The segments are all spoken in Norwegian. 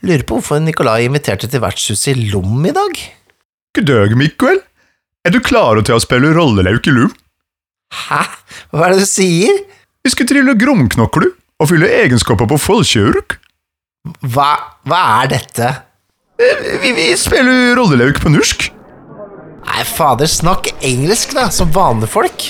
Lurer på hvorfor Nikolai inviterte til vertshuset i Lom i dag? God Mikkel. Er du klar til å spille rollelauk i Lum? Hæ? Hva er det du sier? Vi skal trille gromknokler og fylle egenskaper på folkeurk. Hva, hva er dette? Vi, vi spiller rollelauk på norsk. Nei, fader, snakk engelsk, da, som vanlige folk.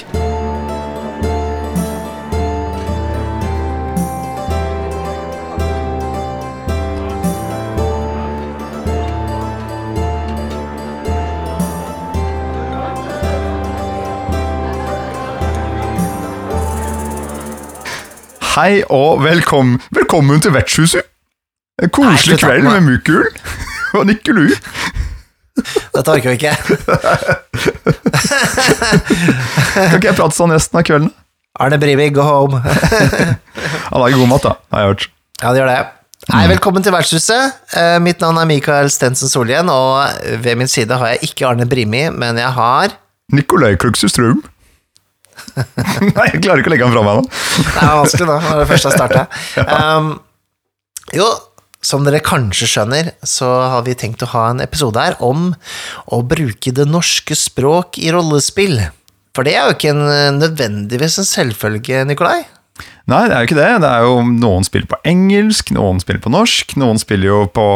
Hei og velkommen, velkommen til vertshuset. En koselig Nei, kveld med Mukul og Nikkelu. Dette orker vi ikke. Kan ikke jeg prate sånn resten av kvelden? Arne Brimi, go home. Han lager god mat, da, har jeg hørt. Ja, det gjør det. Hei, velkommen til vertshuset. Eh, mitt navn er Mikael Stensen Solhjell, og ved min side har jeg ikke Arne Brimi, men jeg har Nikolai Kluksus Strøm. Nei, jeg klarer ikke å legge den fra meg nå. Det er vanskelig. Det var det første jeg starta. Um, jo, som dere kanskje skjønner, så har vi tenkt å ha en episode her om å bruke det norske språk i rollespill. For det er jo ikke en, nødvendigvis en selvfølge, Nikolai. Nei, det er jo ikke det. Det er jo Noen spiller på engelsk, noen spiller på norsk. Noen spiller jo på,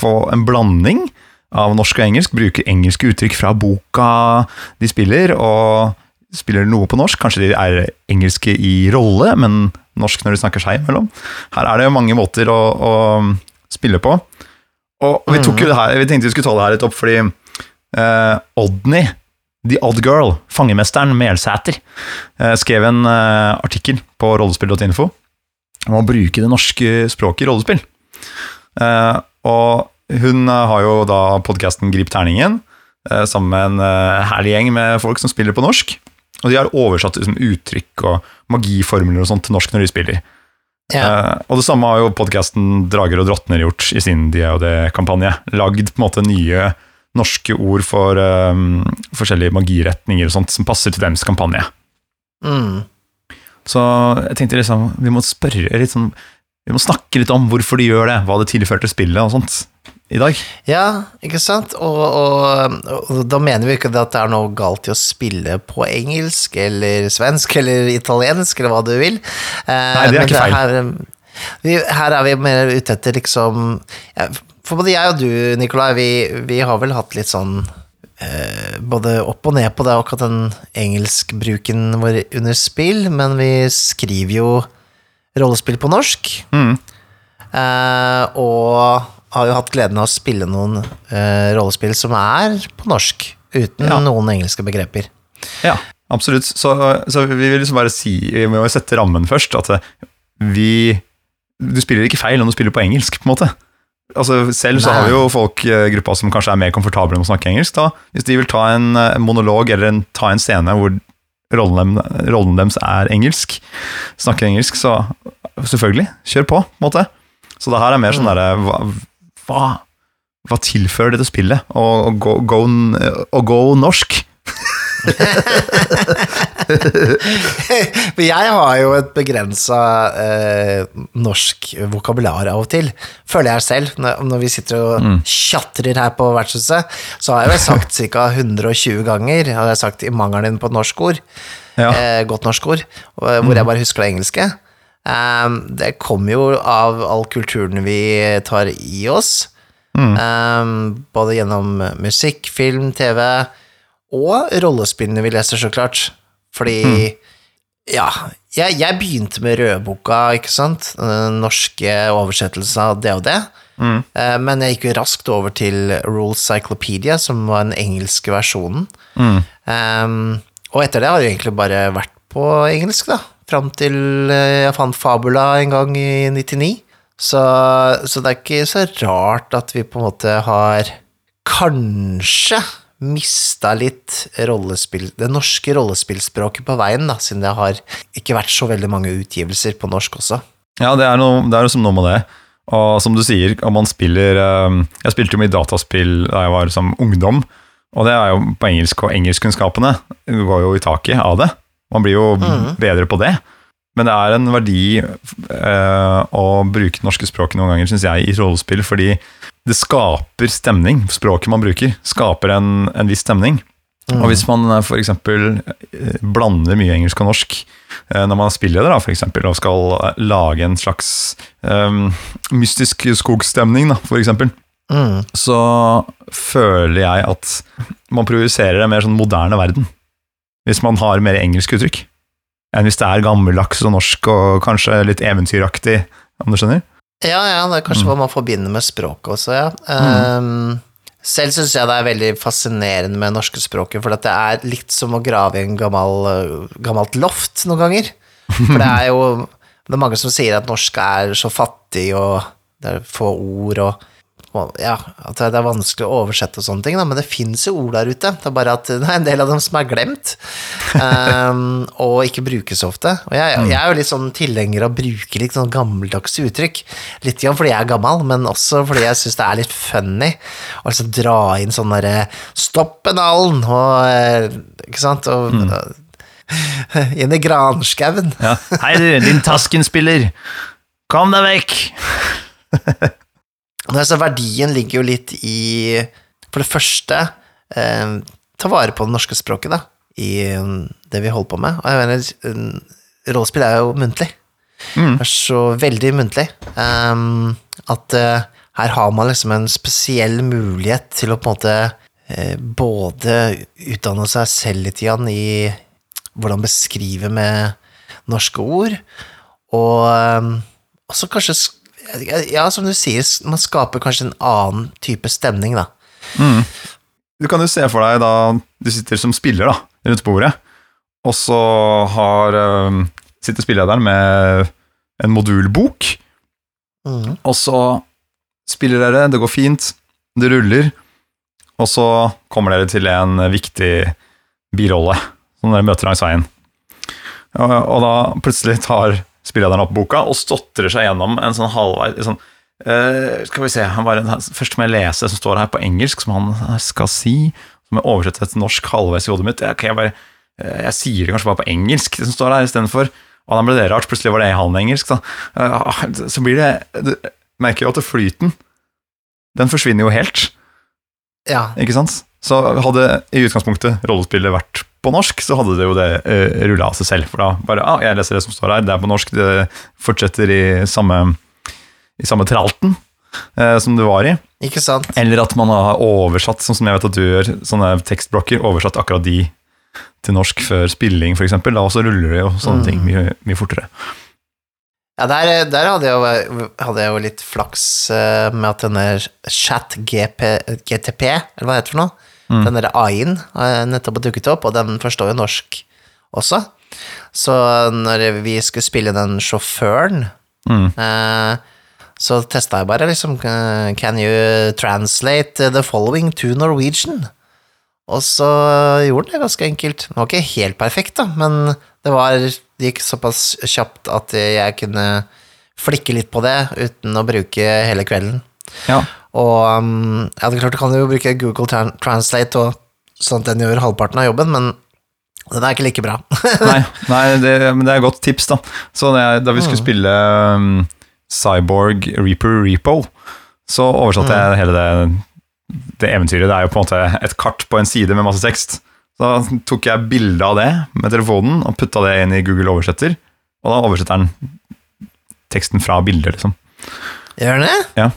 på en blanding av norsk og engelsk. Bruker engelske uttrykk fra boka de spiller, og spiller noe på norsk. Kanskje de er engelske i rolle, men norsk når de snakker seg imellom. Her er det jo mange måter å, å spille på. Og vi tok jo det her, vi tenkte vi skulle ta det her litt opp, fordi eh, Odny The Odd Girl, fangemesteren Melsæter, eh, skrev en eh, artikkel på rollespill.info om å bruke det norske språket i rollespill. Eh, og hun eh, har jo da podkasten Grip terningen, eh, sammen med en eh, herlig gjeng med folk som spiller på norsk. Og de har oversatt liksom, uttrykk og magiformler og sånt til norsk når de spiller. Ja. Uh, og det samme har jo podkasten Drager og drottner gjort i sin DOD-kampanje. Lagd på en måte nye norske ord for um, forskjellige magiretninger og sånt som passer til deres kampanje. Mm. Så jeg tenkte liksom, vi må spørre litt sånn Vi må snakke litt om hvorfor de gjør det, hva det tilførte spillet og sånt i dag. Ja, ikke sant? Og, og, og da mener vi ikke at det er noe galt i å spille på engelsk eller svensk eller italiensk eller hva du vil. Nei, det er ikke feil. Her, vi, her er vi mer ute etter liksom For både jeg og du, Nikolai, vi, vi har vel hatt litt sånn eh, både opp og ned på det, akkurat den engelskbruken vår under spill, men vi skriver jo rollespill på norsk. Mm. Eh, og har jo hatt gleden av å spille noen uh, rollespill som er på norsk, uten Ja. noen engelske begreper. Ja, absolutt. Så, så vi vil liksom bare si Vi må jo sette rammen først. At vi Du spiller ikke feil om du spiller på engelsk, på en måte. Altså Selv så Nei. har vi jo folk i gruppa som kanskje er mer komfortable med å snakke engelsk. da Hvis de vil ta en, eh, en monolog eller en, ta en scene hvor rollen, dem, rollen deres er engelsk, snakker engelsk, så selvfølgelig, kjør på, på en måte. Så det her er mer sånn derre hva, hva, tilfører dette spillet? Å gå, gå, gå norsk? For jeg har jo et begrensa eh, norsk vokabular av og til, føler jeg selv. Når, når vi sitter og tjatrer her på vertshuset, så har jeg vel sagt ca. 120 ganger har jeg sagt i mangelen på et norsk ord, Ja. eh, godt norsk ord, hvor hvor jeg bare husker det engelske. Um, det kommer jo av all kulturen vi tar i oss. Um, både gjennom musikk, film, TV og rollespillene vi leser, så klart. Fordi Ja, jeg, jeg begynte med Rødboka, ikke sant? Den norske oversettelsen av det og det. Mm. Men jeg gikk jo raskt over til Rules Cyclopedia, som var den engelske versjonen. Um, og etter det har jeg egentlig bare vært på engelsk, da. Fram til eh, jeg fant Fabula en gang i 99. Så, så det er ikke så rart at vi på en måte har kanskje mista litt rollespill, det norske rollespillspråket på veien, da, siden det har ikke vært så veldig mange utgivelser på norsk også. Ja, det er, noe, det er jo som noe med det. Og som du sier, man spiller eh, Jeg spilte jo mye dataspill da jeg var som ungdom, og det er jo på engelsk, og engelskkunnskapene går jo i taket av det. Man blir jo bedre på det. men det er en verdi eh, å bruke det norske språket noen ganger, syns jeg, i rollespill, fordi det skaper stemning. Språket man bruker, skaper en, en viss stemning. Mm. Og hvis man f.eks. blander mye engelsk og norsk eh, når man spiller det, da, for eksempel, og skal eh, lage en slags um, mystisk skogstemning, da, for eksempel, Mm. så føler jeg at man projiserer en mer sånn moderne verden. Hvis man har mer engelsk uttrykk. Enn hvis det er gammeldags og norsk og kanskje litt eventyraktig, om du skjønner? Ja, ja, det er kanskje Mm. hva man forbinder med språket også, ja. Um, selv syns jeg det er veldig fascinerende med norske språket, for det er litt som å grave i en gammel, uh, gammelt loft noen ganger. For det er jo det er mange som sier at norsk er så fattig, og det er få ord, og ja, at det er vanskelig å oversette og sånne ting, da, men det fins jo ord der ute. Det er bare at det er en del av dem som er glemt, um, og ikke brukes så ofte. Og jeg, jeg er jo litt sånn tilhenger av å bruke litt sånn gammeldagse uttrykk. Litt igjen fordi jeg er gammel, men også fordi jeg syns det er litt funny å altså, dra inn sånn derre Stopp penalen! Og eh, Ikke sant? Og, inn i granskauen. Ja. Hei du, din Tasken-spiller! Kom deg vekk! Altså, verdien ligger jo litt i, for det første, eh, ta vare på det norske språket, da, i eh, det vi holder på med. Og jeg mener, rollespill er jo muntlig. Mm. Det er så veldig muntlig. um, at uh, her har man liksom en spesiell mulighet til å på en måte uh, både utdanne seg selv litt igjen i hvordan beskrive med norske ord, og um, også kanskje sk- Ja, som du sier, man skaper kanskje en annen type stemning, da. Du kan jo se for deg da du sitter som spiller da, rundt bordet, og så har, sitter spillederen med en modulbok, mm. og så spiller dere, det går fint, det ruller, og så kommer dere til en viktig birolle som dere møter langs veien. Og, og da plutselig tar spillederen opp boka og stotrer seg gjennom en sånn halvvei sånn, uh, Skal vi se, han bare, først må jeg lese som står her på engelsk, som han skal si. Som jeg oversetter til norsk halvveis i hodet mitt. Jeg, jeg, bare, uh, jeg sier det kanskje bare på engelsk, det som står her, istedenfor. Og da ble det rart, plutselig var det halv engelsk. Da. Eh, Så blir det Du merker jo at flyten, den forsvinner jo helt. Ja. Ikke sant? Så hadde i utgangspunktet rollespillet vært på norsk, så hadde det jo det uh, rulla av seg selv. For da bare ah, jeg leser det som står her, det er på norsk, det fortsetter i samme, i samme tralten uh, som det var i. Ikke sant? Eller at man har oversatt, sånn som jeg vet at du gjør, sånne tekstblokker, oversatt akkurat de til norsk før spilling, f.eks. Da også ruller det jo sånne ting mye, mye fortere. Ja, der, der hadde, jeg jo, hadde jeg jo litt flaks eh, med at denne chat-GTP, eller hva det heter for noe, den derre AI-en har nettopp dukket opp, og den forstår jo norsk også. Så når vi skulle spille den sjåføren, Mm. eh, så testa jeg bare liksom eh, Can you translate the following to Norwegian? Og så gjorde den det ganske enkelt. Det var ikke helt perfekt, da, men det, var, det gikk såpass kjapt at jeg kunne flikke litt på det uten å bruke hele kvelden. Ja. Og um, ja, det er klart du kan jo bruke Google Translate, og, sånn at den gjør halvparten av jobben, men den er ikke like bra. Nei, nei det, men det er et godt tips, da. Så det da vi skulle spille um, Cyborg Reaper Repo, så oversatte jeg hele det, det eventyret. Det er jo på en måte et kart på en side med masse tekst. Så da tok jeg bilde av det med telefonen og putta det inn i Google Oversetter, og da oversetter den teksten fra bildet, liksom. Gjør den det? Ja.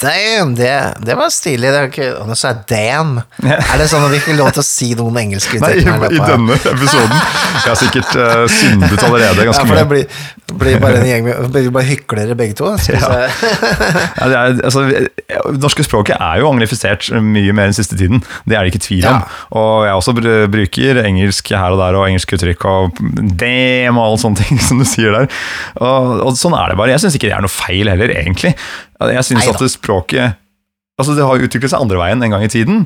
Damn, det, det var stilig. Det ikke, og nå sa jeg damn. Ja. Er det sånn at vi ikke får lov til å si noen engelske Nei, i, i denne episoden. Jeg har sikkert uh, syndet allerede Ja, ganske for det blir, det blir bare en gjeng med blir bare hyklere begge to. Ja. Ja, det er, altså, norske språket er jo anglifisert mye mer enn siste tiden. Det er det ikke tvil om. Ja. Og jeg også bruker engelsk her og der, og engelsk uttrykk og damn og alle sånne ting som du sier der. Og, og sånn er det bare. Jeg syns ikke det er noe feil heller, egentlig. Jeg syns at språket Altså, det har utviklet seg andre veien en gang i tiden.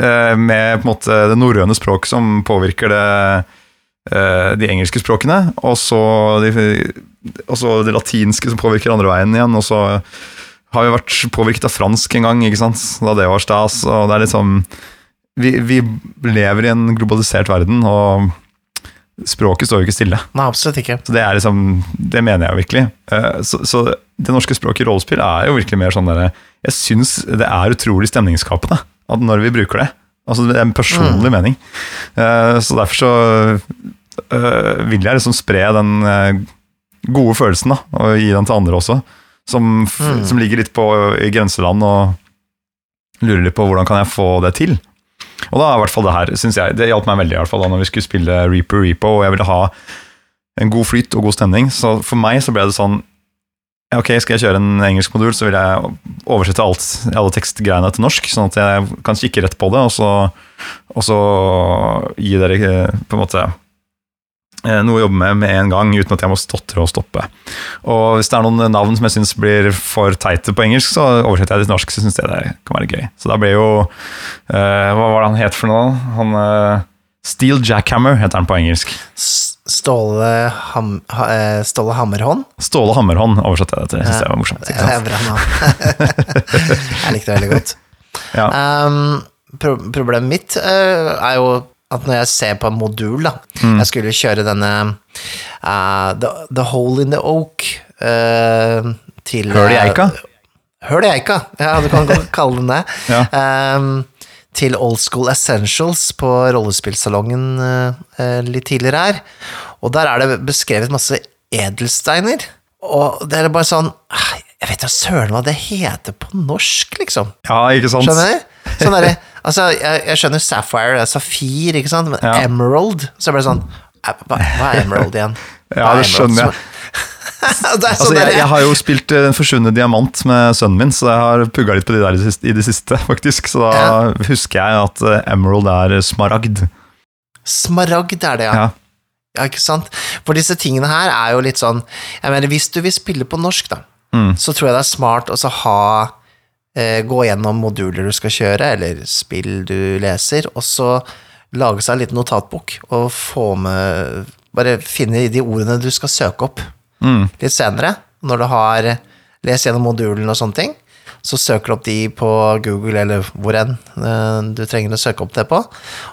eh, Med på en måte det norrøne språk som påvirker det, eh, de engelske språkene, og så de, og så det latinske som påvirker andre veien igjen. Og så har vi vært påvirket av fransk en gang, ikke sant? da det var stas. og det er liksom vi, vi lever i en globalisert verden, og språket står jo ikke stille. Nei, absolutt ikke. Så det er liksom, det mener jeg jo virkelig. Eh, Så, så det norske språket i rollespill er jo virkelig mer sånn derre Jeg syns det er utrolig stemningsskapende at når vi bruker det. Altså Det er en personlig mening. Eh, Så derfor så øh, vil jeg liksom spre den gode følelsen, da, og gi den til andre også. Som, Mm. som ligger litt på i grenseland og lurer litt på hvordan kan jeg få det til. Og da i hvert fall det her, synes jeg, det hjalp meg veldig i hvert fall da når vi skulle spille Reaper Repo, og jeg ville ha en god flyt og god stemning. Så for meg så ble det sånn Ok, skal jeg kjøre en engelsk modul, så vil jeg oversette alt, alle tekstgreiene til norsk, sånn at jeg kan kikke rett på det, og så, og så gi dere eh, på en måte noe å jobbe med med en gang, uten at jeg må stotre og stoppe. Og hvis det er noen navn som jeg syns blir for teite på engelsk, så oversetter jeg det til norsk, så syns jeg det kan være gøy. Så da blir jo uh, Hva var det han het for noe? Han uh, Steel Jackhammer heter han på engelsk. Ståle, ham, ha, eh, Ståle Hammerhånd? Ståle Hammerhånd oversatte jeg det til. Jeg synes det var morsomt. Det er bra navn. jeg likte det veldig godt. Ja. Um, pro problemet mitt uh, er jo at når jeg ser på en modul, da Mm. Jeg skulle kjøre denne uh, the, the Hole in the Oak uh, til Høl i eika? Høl i eika, ja, du kan godt kalle den det. Ja. Um, til Old School Essentials på rollespillsalongen uh, litt tidligere her. Og der er det beskrevet masse edelsteiner. Og det er bare sånn ah, Jeg vet da søren hva det heter på norsk, liksom. ja, ikke sant? Skjønner du? Sånn derre Altså, jeg, jeg skjønner Sapphire, det er safir, ikke sant, men Ja. Emerald Så jeg ble sånn eh, Hva, er Emerald igjen? Ja, er det skjønner jeg. sånn Altså, sånn jeg, jeg har jo spilt eh, Den forsvunne diamant med sønnen min, så jeg har pugga litt på de der i det siste, i det siste faktisk. Så da husker jeg at eh, emerald er smaragd. Smaragd er det, ja. Ja. Ja, ikke sant? For disse tingene her er jo litt sånn Jeg mener, hvis du vil spille på norsk, da, Mm. så tror jeg det er smart å så ha Gå gjennom moduler du skal kjøre, eller spill du leser, og så lage seg en liten notatbok og få med Bare finne de ordene du skal søke opp Mm. litt senere, når du har lest gjennom modulen og sånne ting. Så søker du opp de på Google eller hvor enn eh, du trenger å søke opp det på,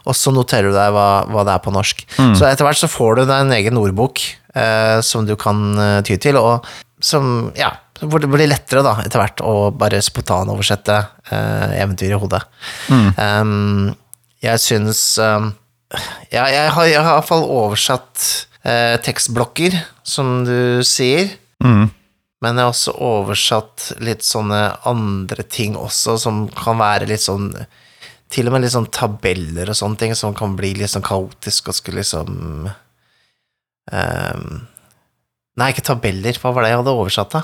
og så noterer du deg hva, hva det er på norsk. Så etter hvert så får du deg en egen ordbok eh, som du kan eh, ty til, og som, ja, det blir lettere da, etter hvert å bare spontanoversette uh, eventyr i hodet. Um, jeg syns um, ja, jeg har i hvert fall oversatt uh, tekstblokker, som du sier. Mm. Men jeg har også oversatt litt sånne andre ting også, som kan være litt sånn Til og med litt sånn tabeller og sånne ting som kan bli litt sånn kaotisk og skulle liksom um, Nei, ikke tabeller, hva var det jeg hadde oversatt, da?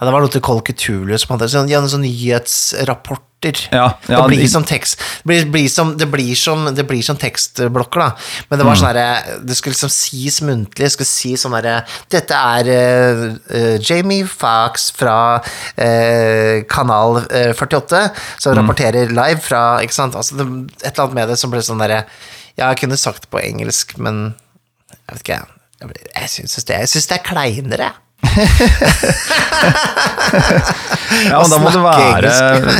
Ja, det var noe til Cthulhu som hadde sånn, ja, sånn nyhetsrapporter. Ja, ja, det, blir som tekst, det, blir, blir som, det, blir som, det blir som tekstblokker, da. Men det var sånn herre Det skulle liksom sies muntlig. Det skulle si sånn herre Dette er uh, Jamie Fox fra uh, kanal eh, 48, som rapporterer live fra Ikke sant? Altså, det, et eller annet med det som ble sånn derre Ja, jeg kunne sagt det på engelsk, men jeg vet ikke, jeg. Jeg, syns det, det er kleinere. Ja, men da må, det være,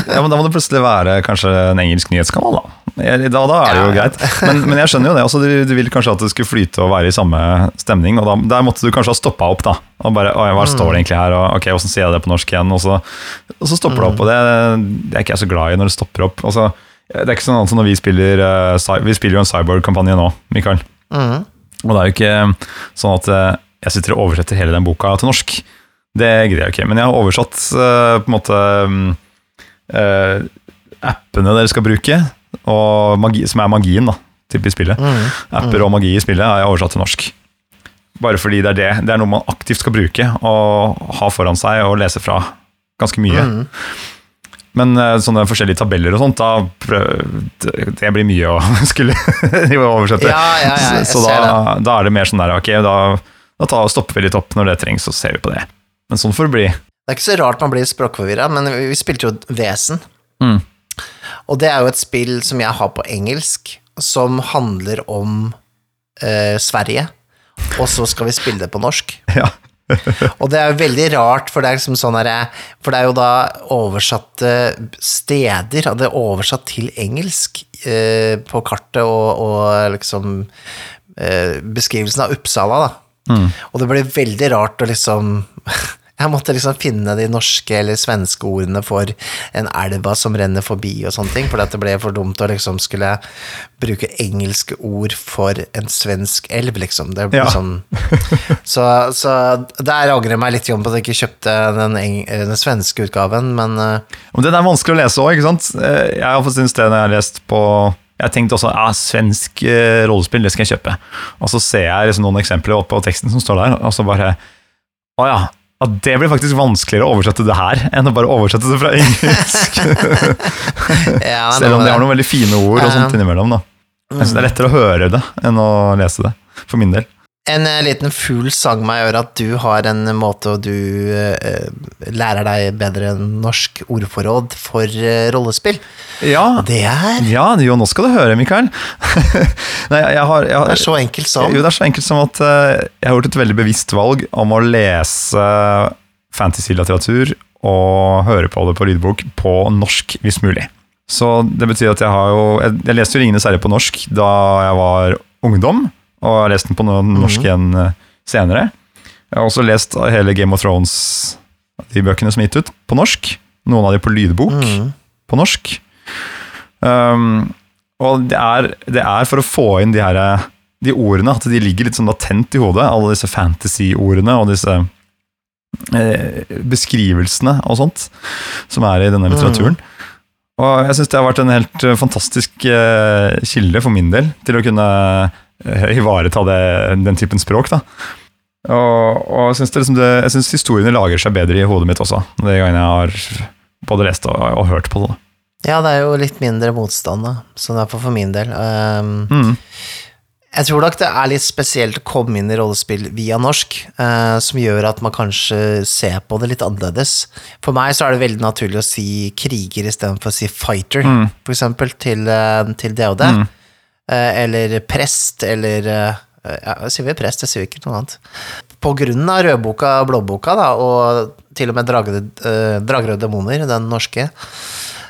ja, men da må det plutselig være kanskje en engelsk nyhetskanal, da. Da, da er det jo greit. Men, men jeg skjønner jo det. Altså, du, du vil kanskje at det skulle flyte og være i samme stemning, og da, der måtte du kanskje ha stoppa opp, da. Og bare hva står det egentlig her, og ok, åssen sier jeg det på norsk igjen? Og så, og så stopper det opp, og det, det er ikke jeg så glad i når det stopper opp. Altså, det er ikke sånn at når vi spiller eh, Vi spiller jo en Cyborg-kampanje nå, Mikael. Mm. Og det er jo ikke sånn at eh, jeg sitter og oversetter hele den boka til norsk. Det greier jeg ikke. Men jeg har oversatt uh, på en måte mm, eh, appene dere skal bruke, magi, som er magien da, typ i spillet. Mm. Apper og magi i spillet har jeg oversatt til norsk. Bare fordi det er det. Det er noe man aktivt skal bruke og ha foran seg og lese fra ganske mye. Mm. Men eh, sånne forskjellige tabeller og sånt, da prøv, det, blir mye å skulle oversette. Ja, ja, ja, så så da, da er det mer sånn der, ok, da, da tar, stopper vi litt opp når det trengs, så ser vi på det. Men sånn får det bli. Det er ikke så rart man blir språkforvirra, men vi vi spilte jo Vesen. Mm. Og det er jo et spill som jeg har på engelsk, som handler om eh, Sverige. Og så skal vi spille det på norsk. Ja. Og det er jo veldig rart, for det er liksom sånn herre For det er jo da oversatte steder, det er oversatt til engelsk eh, på kartet og, og liksom eh, beskrivelsen av Uppsala, da. Mm. Og det ble veldig rart å liksom Jeg måtte liksom finne de norske eller svenske ordene for en elva som renner forbi og sånne ting, for det ble for dumt å liksom skulle bruke engelske ord for en svensk elv, liksom. Det ble Ja. sånn så, så der angrer jeg meg litt om på at jeg ikke kjøpte den, den svenske utgaven, men Men den er vanskelig å lese òg, ikke sant? Eh, Jeg har fått syns det når jeg har lest på Jeg tenkte også ja, svensk eh, rollespill, det skal jeg kjøpe. Og så ser jeg liksom noen eksempler oppå teksten som står der, og så bare Å ja. ja, det blir faktisk vanskeligere å oversette det her enn å bare oversette det fra engelsk. ja, Selv om de har noen veldig fine ord og sånt innimellom. da. Jeg synes Det er lettere å høre det enn å lese det, for min del. En eh, liten fugl sang meg i øret at du har en måte og du eh, lærer deg bedre norsk ordforråd for eh, rollespill. Ja, Og det er, ja jo, nå skal du høre, Mikael. Nei, jeg har, jeg har, det er så enkelt som Jo, det er så enkelt som at eh, jeg har gjort et veldig bevisst valg om å lese fantasy-litteratur og høre på det på lydbok på norsk, hvis mulig. Så det betyr at jeg har jo Jeg, jeg leste jo 'Ringenes herre' på norsk da jeg var ungdom, og har lest den på no- norsk igjen eh, senere. Jeg har også lest hele Game of Thrones, de bøkene som er gitt ut, på norsk. Noen av de på lydbok Mm. på norsk. Um, og det er, det er for å få inn de her de ordene, at de ligger litt sånn latent i hodet, alle disse fantasy-ordene og disse eh, beskrivelsene og sånt som er i denne litteraturen. Og jeg syns det har vært en helt eh, fantastisk eh, kilde for min del til å kunne ivareta det, den typen språk. da. Og, og jeg syns det liksom det- jeg synes historiene lager seg bedre i hodet mitt også, de gangene jeg har både lest og, og hørt på det. Ja, det er jo litt mindre motstand, da. Sånn hvert for min del. Um, Mm. Jeg tror nok det er litt spesielt å komme inn i rollespill via norsk, eh, som gjør at man kanskje ser på det litt annerledes. For meg så er det veldig naturlig å si kriger istedenfor å si fighter, Mm. for eksempel, til, eh, til DOD. Mm. Eh, eller prest, eller eh, Ja, sier vi prest, jeg sier ikke noe annet. På grunn av rødboka og blåboka, da, og til og med Dragerøde eh, demoner, den norske.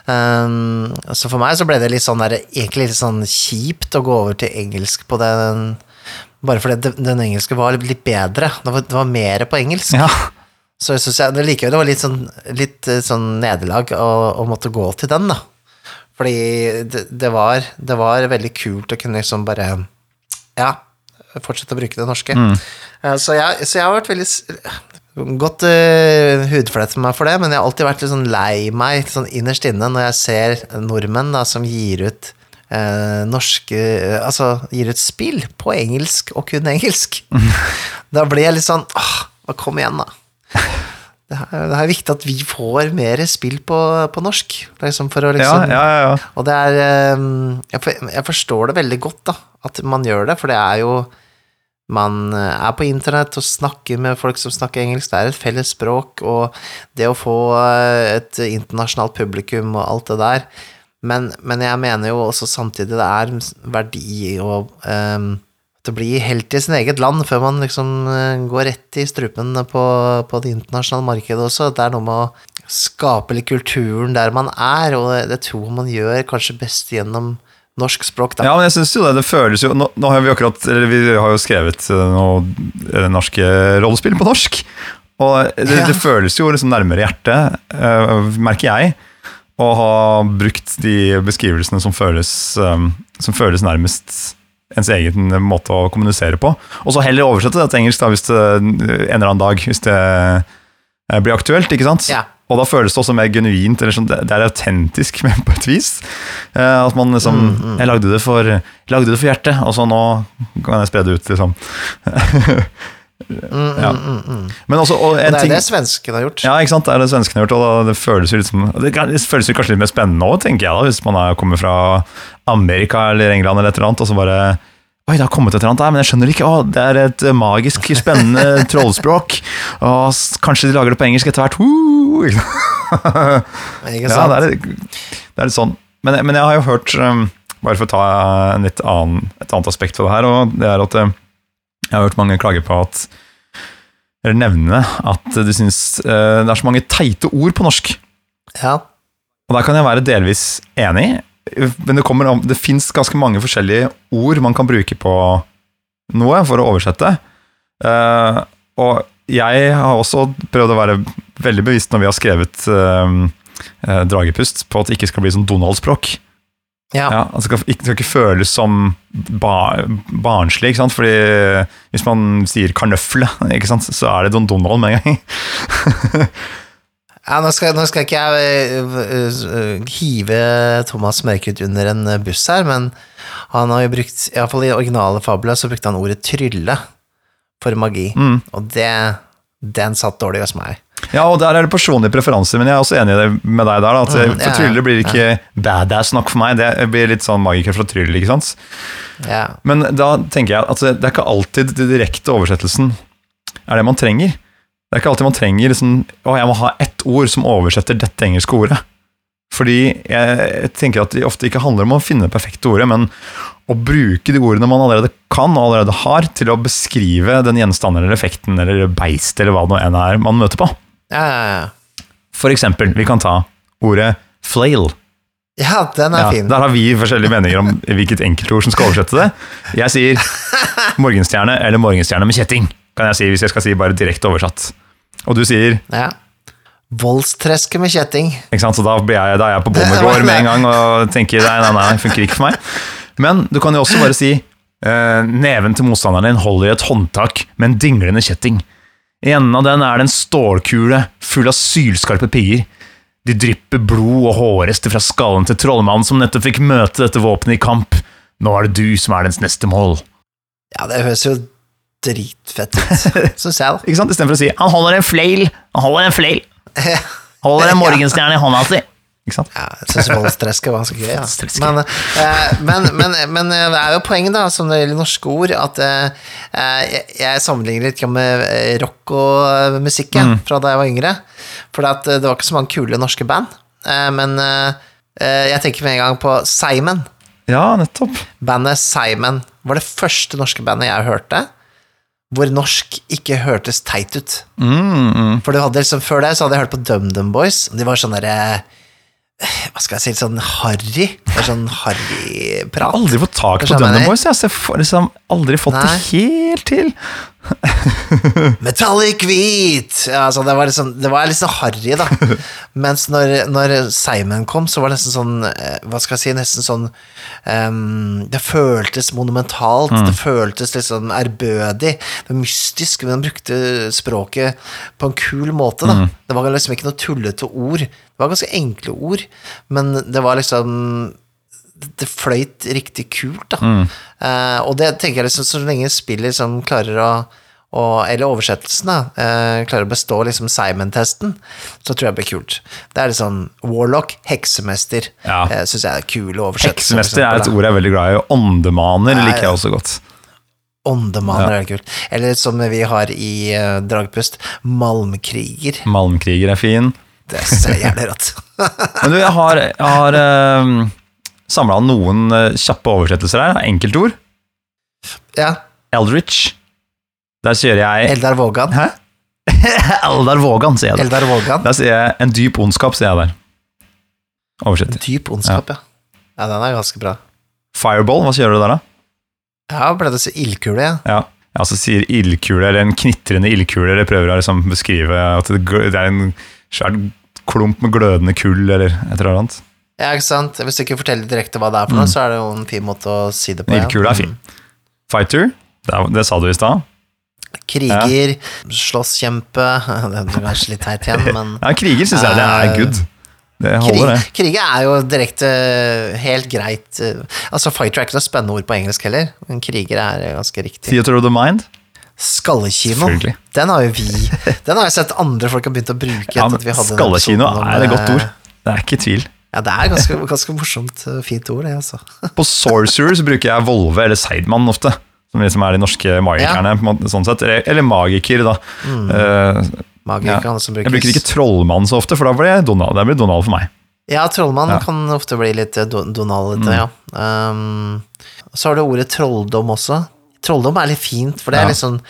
Um, så for meg så ble det litt sånn der, egentlig litt sånn kjipt å gå over til engelsk på den Bare fordi den, den engelske var litt bedre. Det var, det var mer på engelsk. Ja. Så jeg synes jeg, det likevel det var litt sånn, litt sånn nederlag å, å måtte gå til den, da. Fordi det, det, var, det var veldig kult å kunne liksom bare Ja, fortsette å bruke det norske. Mm. Så, jeg, så jeg har vært veldig Godt uh, med meg for det, men jeg har alltid vært litt sånn lei meg sånn innerst inne når jeg ser nordmenn da, som gir ut uh, norske uh, Altså gir ut spill på engelsk og kun engelsk. Da blir jeg litt sånn åh, Kom igjen, da. Det er, det er viktig at vi får mer spill på, på norsk. Liksom for å liksom ja, ja, ja. og det er eh, jeg, for, jeg forstår det veldig godt, da, at man gjør det, for det er jo Man er på internett og snakker med folk som snakker engelsk, det er et felles språk, og det å få eh, et internasjonalt publikum og alt det der Men, men jeg mener jo også samtidig det er verdi i å eh, til å bli helt i sin eget land før man liksom eh, går rett i strupen på, på det internasjonale markedet også. Det er noe med å skape litt kulturen der man er, og det, tror man gjør kanskje best gjennom norsk språk, da. Ja, men jeg synes jo det, det føles jo Nå, nå har vi akkurat Eller vi har jo skrevet eh, noe eh, norske rollespill på norsk. Og det, Ja. det føles jo liksom nærmere hjertet, merker jeg, å ha brukt de beskrivelsene som føles, um, som føles nærmest ens egen måte å kommunisere på. Og så heller oversette det til engelsk da, hvis det, en eller annen dag, hvis det eh, blir aktuelt, ikke sant? Ja. Og da føles det også mer genuint, eller sånn, det er autentisk men på et vis. Eh, at man liksom Mm, Jeg lagde det, for, jeg lagde det for hjertet, og så nå kan jeg spre det ut, liksom. Ja. mm, mm, mm. Men også, og Og en det er ting, det svenskene har gjort. ja, ikke sant, det er det svenskene har gjort, og det føles litt som Det, føles kanskje litt mer spennende òg, tenker jeg, da, hvis man er, kommer fra Amerika eller England eller et eller annet, og så bare Oi, det har kommet et eller annet der, men jeg skjønner ikke. Å, det er et eh, magisk, spennende trollspråk. Og kanskje de lager det på engelsk etter hvert. Woo! Ikke sant? Ja, det er, litt- det er litt sånn. Men, men jeg har jo hørt, um, bare for å ta en litt annen, et annet aspekt for det her, og det er at eh, jeg har hørt mange klage på at Eller nevne at du syns eh, det er så mange teite ord på norsk. Ja. Og der kan jeg være delvis enig, men det, kommer det fins ganske mange forskjellige ord man kan bruke på noe for å oversette. Uh, og jeg har også prøvd å være veldig bevisst når vi har skrevet uh, uh, Dragepust, på at det ikke skal bli sånn Donald-språk. Ja. Ja, altså, det skal, ikke, skal ikke føles som bar, barnslig, ikke sant? Fordi hvis man sier karnøfle, ikke sant? så er det Don Donald med en gang. Ja, nå skal, nå skal ikke jeg øh, hive Thomas Mørkut under en buss her, men han har jo brukt, iallfall i originale fabler, så brukte han ordet trylle for magi, Mm. og det, den satt dårlig hos meg. Ja, og der er det personlige preferanser, men jeg er også enig med deg der. Da, at Mm, for ja, Trylle blir ikke badass nok for meg. Det blir litt sånn magiker fra Tryll, ikke sant. Ja. Men da tenker jeg at det er ikke alltid den direkte oversettelsen er det man trenger. Det er ikke alltid man trenger liksom, å, jeg må ha ett ord som oversetter dette engelske ordet. Fordi jeg tenker at det ofte ikke handler om å finne det perfekte ordet, men å bruke de ordene man allerede kan og allerede har, til å beskrive den gjenstanden eller effekten eller beistet eller hva det nå enn er man møter på. Ja, ja, ja. For eksempel, vi kan ta ordet flail. ja, den er Ja, fin. der har vi forskjellige meninger om hvilket enkeltord som skal oversette det. Jeg sier morgenstjerne eller morgenstjerne med kjetting, kan jeg si hvis jeg skal si bare direkte oversatt. Og du sier Ja. Voldstreske med kjetting. ikke sant? Så da, blir jeg, da er jeg på bondegård med en gang og tenker nei, nei, nei, funker ikke for meg. Men du kan jo også bare si eh, neven til motstanderen din holder i et håndtak med en dinglende kjetting. I enden av den er det en stålkule full av sylskarpe pigger. De drypper blod og hårrester fra skallen til trollmannen som nettopp fikk møte dette våpenet i kamp. Nå er det du som er dens neste mål. Ja, det høres jo dritfett ut, syns jeg, da. Ikke sant? Istedenfor å si 'han holder en flail', han holder en flail, holder en morgenstjerne i hånda si. Ikke sant? Ja, jeg syns voldstresket var så gøy. Ja. Men, eh, men, men, men det er jo poenget, da, som det gjelder norske ord, at eh, jeg, jeg sammenligner litt med eh, rock og eh, musikk ja, fra da jeg var yngre. For eh, det var ikke så mange kule norske band. Eh, men eh, eh, jeg tenker med en gang på Simon. Ja, nettopp. Bandet Simon var det første norske bandet jeg hørte hvor norsk ikke hørtes teit ut. Mm, mm. For liksom, før det så hadde jeg hørt på DumDum Boys. De var sånn derre Hva skal jeg si, sånn harry. sånn harryprat. Aldri fått tak på jeg. Boys. Jeg har liksom aldri fått Nei. det helt til. Metallic hvit! Altså, det var liksom litt sånn harry, da. Mens når, når Simon kom, så var det nesten sånn eh, Hva skal jeg si, nesten sånn um, Det føltes monumentalt. Mm. Det føltes litt sånn ærbødig. Det var mystisk, men han brukte språket på en kul måte, Mm. da. Det var liksom ikke noe tullete ord. Det var ganske enkle ord, men det var liksom det fløyt riktig kult, da. Mm. Eh, og det tenker jeg liksom, så lenge spillet liksom klarer å, å Eller oversettelsen, da, eh, klarer å bestå liksom Simon-testen, så tror jeg det blir kult. Det er litt sånn Warlock, heksemester, Ja. eh, syns jeg er kul oversettelse. Heksemester er et ord jeg er veldig glad i. Åndemaner Nei. liker jeg også godt. Åndemaner Ja. er kult. Eller som vi har i uh, Dragpust, Malmkriger. Malmkriger er fin. Det er er jævlig rått. Men du, jeg har, jeg har um, samla noen eh, kjappe oversettelser her. Enkeltord. ja. Eldritch. Der sier jeg Eldar Vågan. Hæ? Eldar Vågan, sier jeg da. Eldar Vågan. Der sier jeg en dyp ondskap, sier jeg der. Oversett. Dyp ondskap, ja. Ja, den er ganske bra. Fireball, hva sier du der, da? Ja, ble det så ildkule, ja. Ja. Jeg altså sier ildkule, eller en knitrende ildkule, eller prøver å liksom beskrive at det er en svær klump med glødende kull, eller et eller annet. Ja, ikke sant? Hvis du ikke forteller direkte hva det er for noe, så er det jo en fin måte å si det på. ja. Ildkule er fin. Fighter, det, er- det sa du i stad. Kriger, slåsskjempe Det er kanskje litt teit igjen, men Ja, kriger syns jeg det er Eh, good. Det holder, det. Kriger er jo direkte helt greit eh, Altså, fighter er ikke noe spennende ord på engelsk heller, men kriger er ganske riktig. Theater of the Mind. Skallekino, den har jo vi Den har jeg sett andre folk har begynt å bruke. Ja, men Skallekino er et godt eh, ord. Det er ikke tvil. Ja, det er ganske, ganske morsomt, eh, fint ord, det, altså. På Sorcerer så bruker jeg Volve eller Seidmann ofte. Som liksom er de norske magikerne, på måte, sånn sett. Eller, eller magiker, da. Eh, Magiker Ja. jeg bruker ikke Trollmann så ofte, for da blir det Donald, det blir Donald for meg. Ja, trollmann Ja. kan ofte bli litt Donald do- Mm. ja. Um, så har du ordet trolldom også. Trolldom er litt fint, for det er Ja. litt sånn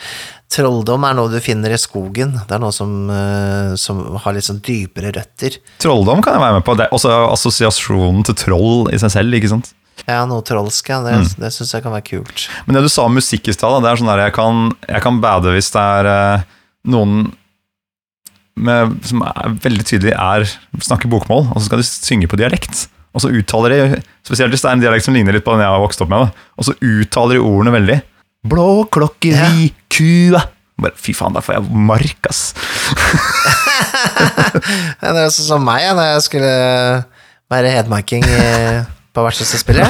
Trolldom er noe du finner i skogen. Det er noe som, eh, som har litt sånn dypere røtter. Trolldom kan jeg være med på. Det er også assosiasjonen til troll i seg selv, ikke sant. Ja, noe trolsk, ja. Det, Mm. det syns jeg kan være kult. Men det du sa om musikk i stad, det er sånn der jeg kan, jeg kan bade hvis det er uh, noen med, som er veldig tydelig er snakker bokmål, og så skal de synge på dialekt. Og så uttaler de, spesielt hvis det er en dialekt som ligner litt på den jeg har vokst opp med, da, og så uttaler de ordene veldig. Blå klokkeri, kua Bare, Fy faen, der får jeg mark, ass. Det er sånn som meg, ja, da jeg skulle være hedmarking på vertshuset-spillet.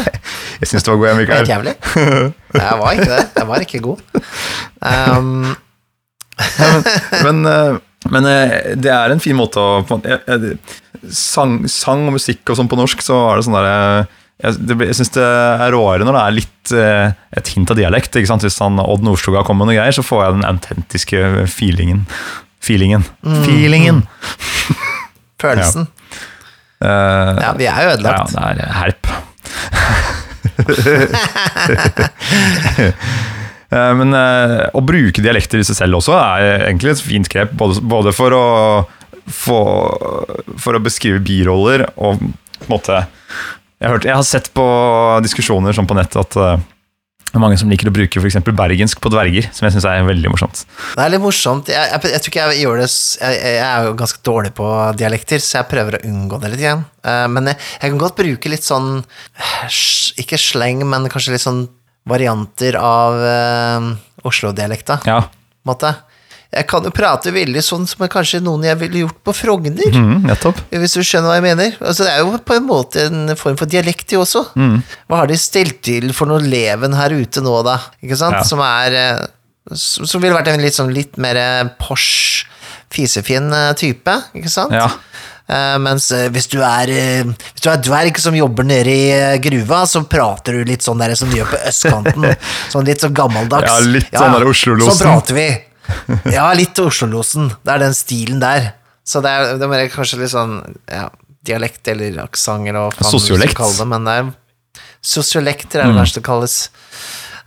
Jeg syns det var god, jeg, Helt jævlig. Nei, Jeg var ikke det. Jeg var ikke god. Um, Men, men, men eh, det er en fin måte å sang, sang og musikk og sånn på norsk, så er det sånn derre jeg, det jeg syns det er råere når det er litt eh, et hint av dialekt. ikke sant? Hvis han Odd Nordstoga kommer med noe greier, så får jeg den autentiske feelingen. Feelingen. Feelingen! følelsen. Eh, Ja, vi er jo ødelagt. ja, det er herp. Eh, Men eh, å bruke dialekter i seg selv også er egentlig et fint grep, både, både for, å, for, for å beskrive biroller og på en måte jeg har, hørt, jeg har sett på diskusjoner sånn på nettet at eh, det er mange som liker å bruke f.eks. bergensk på dverger, som jeg syns er veldig morsomt. Det er litt morsomt. Jeg, jeg, jeg tror ikke jeg gjør det jeg, jeg er jo ganske dårlig på dialekter, så jeg prøver å unngå det litt igjen. Eh, men jeg, kan godt bruke litt sånn eh, Ikke sleng, men kanskje litt sånn varianter av uh, Oslo-dialekta, Ja, måte. Jeg kan jo prate veldig sånn som kanskje noen jeg ville gjort på Frogner. mm. Hvis du skjønner hva jeg mener. Altså, det er jo på en måte en form for dialekt, de også. Hva har de stelt til for noe leven her ute nå, da? Ikke sant? Ja. Som er eh, Som som ville vært en litt sånn litt mer eh, Porsche, fisefin eh, type, ikke sant? Ja. Uh, mens uh, hvis du er uh, Hvis du er dverg som jobber nede i gruva, så prater du litt sånn der som de gjør på østkanten. sånn litt sånn gammeldags. Ja, litt sånn der Oslo-losen. Sånn prater vi. Ja, litt Oslo-losen. Det er den stilen der. Så det er, det er kanskje litt sånn ja, dialekt eller aksent eller hva faen du kalle det, men det er sosiolekter er det verste det kalles.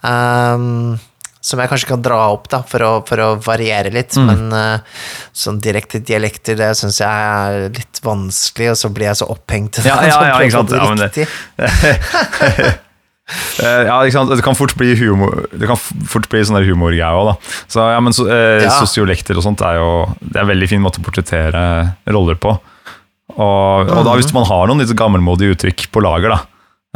Um, som jeg kanskje kan dra opp da, for å, for å variere litt, men uh, sånn direkte dialekter, det syns jeg er litt vanskelig, og så blir jeg så opphengt i det. Ja, ja, ja, ikke sant. Ja, men det- ja, ikke sant? Det kan fort bli humor Det kan fort bli sånn humorgreie òg, da. Så, ja, men so, eh, Ja. Sosiolekter og sånt er jo Det er en veldig fin måte å portrettere roller på. Og, og da hvis man har noen litt gammelmodige uttrykk på lager, da,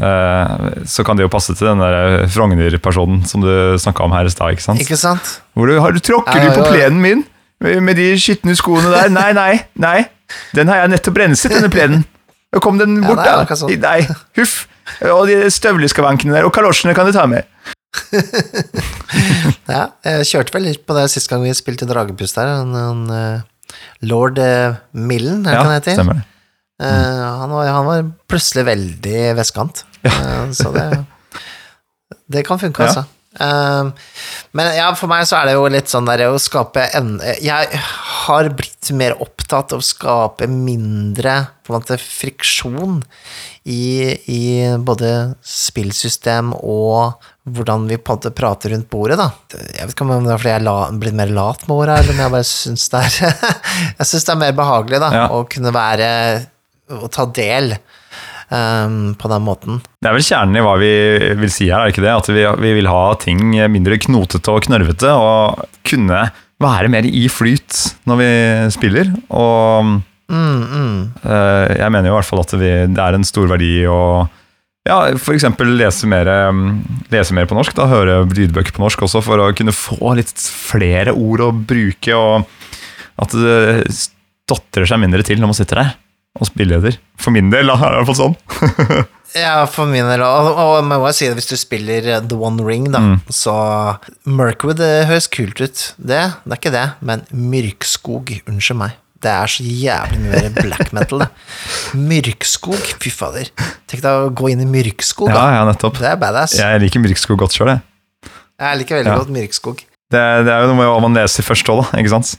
eh, så kan det jo passe til den der Frogner-personen som du snakka om her i stad. ikke sant? Ikke sant? Hvor du, har du tråkker Ja, du på ja, ja. plenen min med, de skitne skoene der? Nei, nei, nei. Den har jeg nettopp renset, denne plenen. Kom den bort, ja, da. sånn. Nei, huff. Og de støvleskavankene der, og kalosjene kan du ta med. Ja, jeg kjørte vel litt på det sist gang vi spilte Dragepust der. Han, han, eh, Lord eh, Millen, er det Ja, han heter? stemmer det. Uh, han, var, han var plutselig veldig vestkant. Eh, så det Det kan funke, Ja. altså. Eh, men ja, for meg så er det jo litt sånn der å skape en Jeg har blitt mer opptatt av å skape mindre på en måte friksjon i, i både spillsystem og hvordan vi på en måte prater rundt bordet, da. Jeg vet ikke om det er fordi jeg er blitt mer lat med åra, eller om jeg bare syns det er Jeg syns det er mer behagelig, da, Ja. å kunne være Å ta del um, på den måten. Det er vel kjernen i hva vi vil si her, er det ikke det? At vi, vi vil ha ting mindre knotete og knørvete, og kunne være mer i flyt når vi spiller. Og Mm, mm. eh, jeg mener jo i hvert fall at vi, det er en stor verdi å ja, f.eks. Lese, mer, mm, lese mer på norsk, da, høre lydbøker på norsk også, for å kunne få litt flere ord å bruke, og at det stotrer seg mindre til når man sitter der og spilleder. For min del da, er det i hvert fall sånn. Ja, for min del. Og, og man må jo si det, hvis du spiller eh, The One Ring, da, så Mirkwood det høres kult ut. Det, det er ikke det, men Myrkskog, unnskyld meg. Det er så jævlig mye mer black metal, det. Myrkskog, fy fader. Tenk deg å gå inn i Myrkskog, Ja, da. ja, nettopp. Det er badass. Jeg liker Myrkskog godt sjøl, jeg. Jeg liker veldig Ja. godt Myrkskog. Det, det er jo noe hva man leser først òg, da. Ikke sant?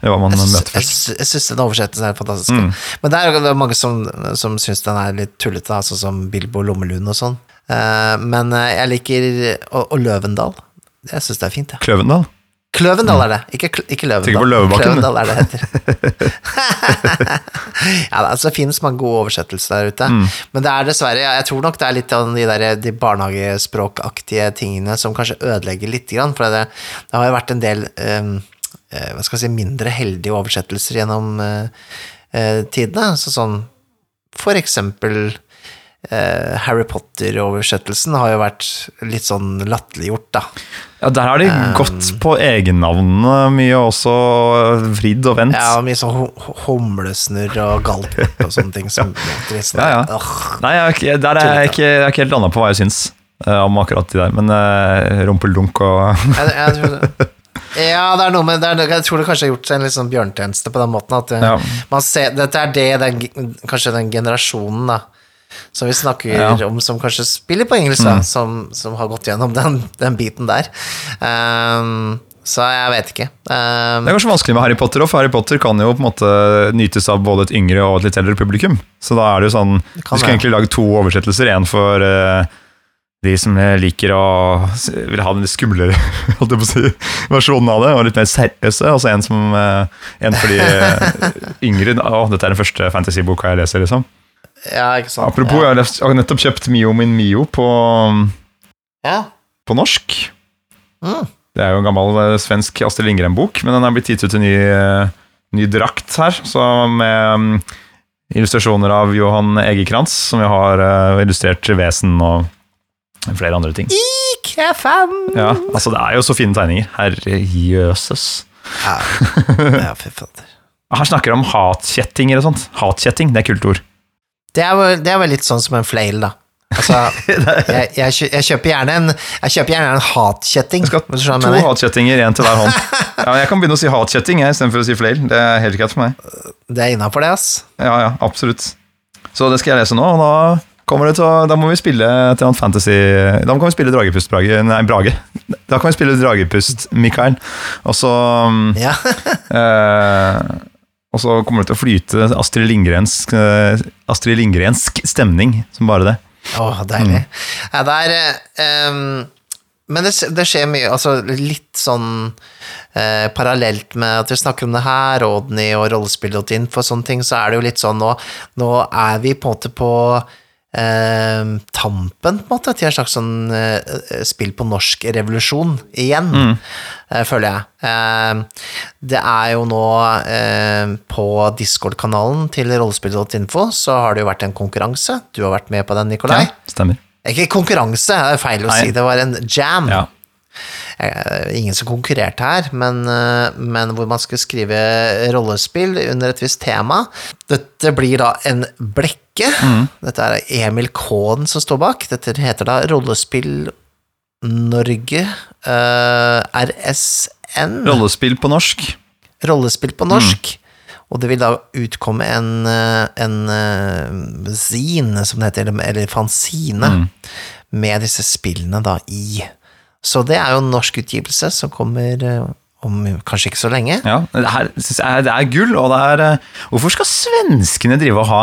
Det er hva man Jeg møter Jeg, først. syns- jeg syns den oversettelsen er fantastisk. Mm. Men det er jo det mange som, som syns den er litt tullete, sånn som Bilbo Lommelund og sånn. Uh, men eh, jeg liker Og, og Løvendal. Jeg syns det er fint, jeg. Kløvendal? Kløvendal er det, ikke, ikke Løvendal. På Løvebakken. Kløvendal er det heter. ja, det altså, finnes mange gode oversettelser der ute, Mm. men det er dessverre, ja, jeg tror nok det er litt av de, der, de barnehagespråkaktige tingene som kanskje ødelegger litt, for det, det har jo vært en del um, hva skal jeg si, mindre heldige oversettelser gjennom uh, uh, tidene, så sånn for eksempel uh, Harry Potter-oversettelsen har jo vært litt sånn latterliggjort, da. Ja, Der har de Um, gått på egennavnene mye, også vridd og vendt. Ja, og mye sånn hu- humlesnurr og galt og sånne ting som sånn, Ja, ja. Nei, jeg er der er jeg ikke, jeg er ikke helt landa på hva jeg syns uh, om akkurat de der, men uh, rumpeldunk og jeg, jeg tror det. Ja, det er noe med det er, Jeg tror det kanskje har gjort seg en sånn bjørntjeneste på den måten at Ja. man ser, dette er det den, kanskje den generasjonen da som vi snakker Ja. Om, som kanskje spiller på engelsk, mm. som, som har gått gjennom den, den biten der. Um, så jeg vet ikke. Um, Det er kanskje vanskelig med Harry Potter òg, for Harry Potter kan jo på en måte nytes av både et yngre og et litt eldre publikum. Så da er det jo sånn Du kan skulle egentlig lage to oversettelser. En for uh, de som liker å vil ha den litt skumlere si, versjonen av det, og litt mer seriøse. Og så en, som, eh, en for de eh, yngre. Å, dette er den første fantasyboka jeg leser, liksom. Ja, ikke sant. Apropos, ja. jeg har jeg nettopp kjøpt Mio min Mio på, ja. på norsk. Mm. Det er jo en gammel eh, svensk Astrid Lindgren-bok, men den er blitt gitt ut i ny, eh, ny drakt her, så med mm, illustrasjoner av Johan Egekrantz, som jo har eh, illustrert Vesen og flere andre ting. Ikke jeg fan! Ja, altså Det er jo så fine tegninger. Herre jøses. Ja, ja fy fader. Her snakker om hatkjettinger og sånt. Hatkjetting, det er kult ord. Det er, vel, det er vel litt sånn som en flail, da. Altså, jeg, jeg, kjø- jeg kjøper gjerne en Jeg kjøper gjerne en hatkjetting. Jeg skal ha To hatkjettinger, én til hver hånd. Ja, men Jeg kan begynne å si hatkjetting jeg, istedenfor å si flail. Det er helt greit for meg. Det er innafor, det, ass. Ja, ja, absolutt. Så det skal jeg lese nå, og da kommer det til å Da må vi spille et eller annet fantasy Da kan vi spille Dragepust, Brage. Nei, Brage. Da kan vi spille Dragepust, Mikael. Og så mm, Ja. eh, Og så kommer det til å flyte Astrid Lindgrensk eh, Astrid Lindgrensk stemning, som bare det. Å, deilig. Ja, det er um, Men det, det skjer mye, altså litt sånn uh, parallelt med at vi snakker om det her, Rodney og rollespill.info og sånne ting, så er det jo litt sånn nå Nå er vi på en måte på eh, tampen, på en måte, til en slags sånn eh, spill på norsk-revolusjon igjen, eh, føler jeg. Eh, det er jo nå eh, på Discord-kanalen til rollespill.info, så har det jo vært en konkurranse. Du har vært med på den, Nikolai. stemmer. Ikke konkurranse, det er feil å Nei. si, det var en jam. Ja. Eh, Ingen som konkurrerte her, men, eh, men hvor man skulle skrive rollespill under et visst tema. Dette blir da en blekke. Mm. Dette er Emil Kaaen som står bak. Dette heter da Rollespill Norge uh, RSN. Rollespill på norsk. rollespill Mm. på norsk. Og det vil da utkomme en, eh, en uh, zine, som det heter, eller- fanzine, Mm. med disse spillene da i. Så det er jo en norsk utgivelse som kommer eh, om kanskje ikke så lenge. Ja, det, her, jeg, det er gull, og det er eh, Hvorfor skal svenskene drive og ha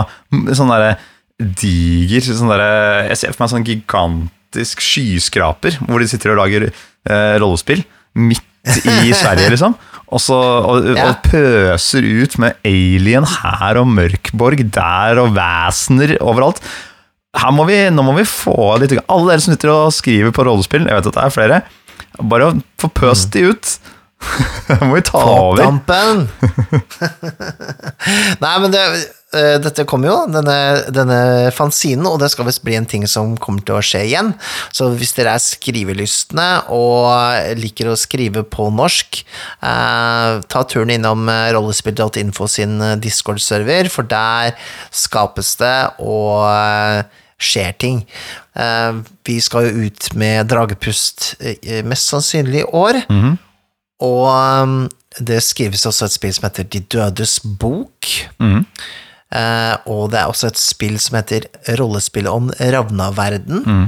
sånn derre diger sånn derre Jeg ser for meg sånn gigantisk skyskraper hvor de sitter og lager eh, rollespill midt i Sverige, liksom. Og, så, og, Ja. og pøser ut med alien her og Mørkborg der og vesener overalt. Her må vi, nå må vi få litt Alle dere som sitter og skriver på rollespill, jeg vet at det er flere, bare få pøst de ut. Må vi ta over. Dampen! Nei, men det, uh, dette kommer jo, denne, denne fanzinen, og det skal visst bli en ting som kommer til å skje igjen. Så hvis dere er skrivelystne og liker å skrive på norsk, uh, ta turen innom eh, rollespill.info sin Discord-server, for der skapes det og uh, skjer ting. Vi skal jo ut med Dragepust mest sannsynlig i år. Og um, det skrives også et spill som heter De dødes bok. Mm. Eh, og det er også et spill som heter Rollespillet om Ravnaverden. Mm.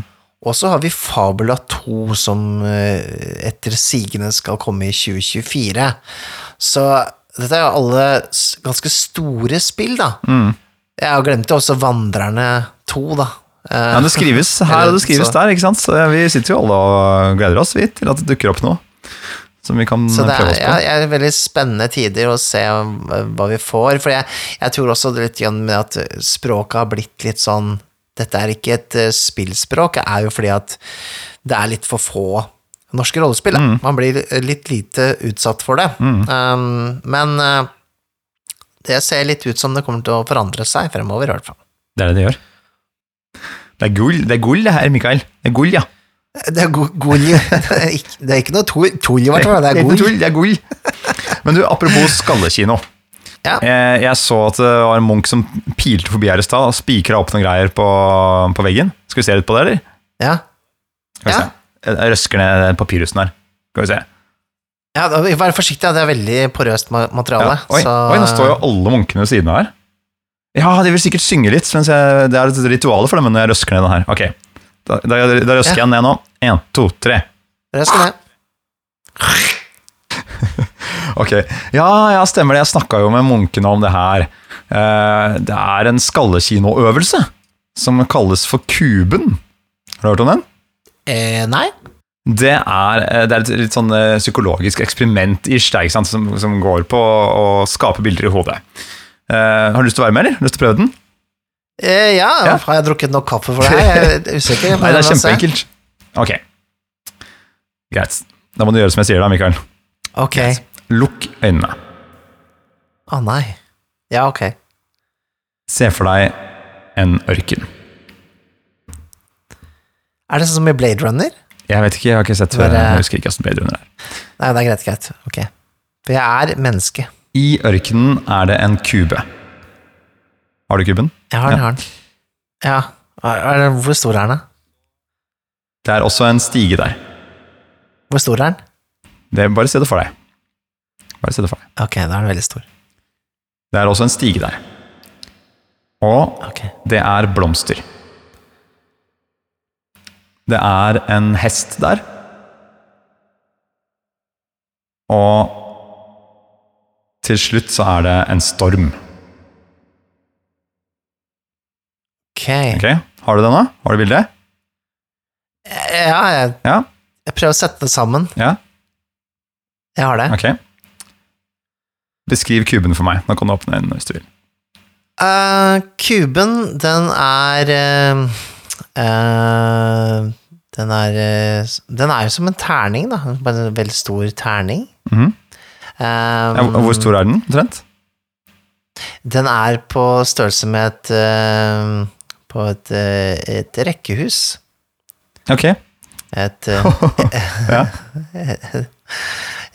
Og så har vi Fabula 2, som eh, etter sigende skal komme i 2024. Så dette er jo alle ganske store spill, da. Mm. Jeg har glemt også Vandrerne 2, da. Eh, Ja, det skrives her og det skrives så- der, ikke sant? Så vi sitter jo alle og gleder oss vi, til at det dukker opp noe. Som vi kan Så det prøve oss på. ja, det er veldig spennende tider å se hva hva vi får. For jeg, jeg tror også det litt med at språket har blitt litt sånn Dette er ikke et eh, spillspråk, det er jo fordi at det er litt for få norske rollespill. Mm. Man blir litt lite utsatt for det. Um, men eh, det ser litt ut som det kommer til å forandre seg fremover, i hvert fall. Det er det det gjør. Det er gull, det er gull det her, Mikael. Det er gull, ja. Det er go- gull Det er ikke- det noe tull, tull i hvert fall. Det er tull, det er gull. Men du, apropos skallekino. Ja. Jeg, jeg så at det var en Munch som pilte forbi her i stad og spikra opp noen greier på, på veggen. Skal vi se litt på det, eller? Ja. Skal vi Ja. se. Jeg røsker ned papirhusen her. Skal vi se. Ja, Vær forsiktig, det er veldig porøst materiale. Ja. Oi, så- oi, nå står jo alle munkene ved siden av her. Ja, de vil sikkert synge litt, jeg, det er et ritual for dem når jeg røsker ned den her. Ok, da, da, da røsker jeg ned nå. En, to, tre. Røsk ned. Ok, ja, ja, stemmer det. Jeg snakka jo med munkene om det her. Eh, det er en skallekinoøvelse som kalles for Kuben. Har du hørt om den? Eh, nei? Det er, eh, det er et litt sånn eh, psykologisk eksperiment i ikke sant, som, som går på å skape bilder i hodet. Eh, har du lyst til å være med, eller? Lyst til å prøve den? Eh, ja, Ja. har jeg drukket nok kaffe for det? Jeg er usikker. Nei, det er kjempeenkelt. Ok. Greit. Da må du gjøre som jeg sier da, Mikael. Ok. Lukk øynene. Å nei. Ja, ok. Se for deg en ørken. Er det sånn som i Blade Runner? Jeg vet ikke, jeg har ikke sett før. Jeg husker ikke hvordan Blade Runner er. Nei, det er greit, greit. Ok. For jeg er menneske. I ørkenen er det en kube. Har du kuben? Jeg har den, Ja. har den. Ja. Hvor stor er den, da? Det er også en stige der. Hvor stor er den? Det bare se det for deg. Bare se det for deg. Ok, da er den veldig stor. Det er også en stige der. Og okay. det er blomster. Det er en hest der. Og til slutt så er det en storm. Ok. Ok, Har du det nå? Har du bildet? Ja, jeg, Ja? jeg prøver å sette det sammen. Ja? Jeg har det. Ok. Beskriv kuben for meg. Nå kan du åpne den hvis du vil. Eh, kuben, den er eh, eh, Den er eh, Den er jo som en terning, da. Bare en veldig stor terning. Mhm. Eh, ja, hvor stor er den, omtrent? Den er på størrelse med et eh, På et, eh, et rekkehus. Ok. Et eh, Ja.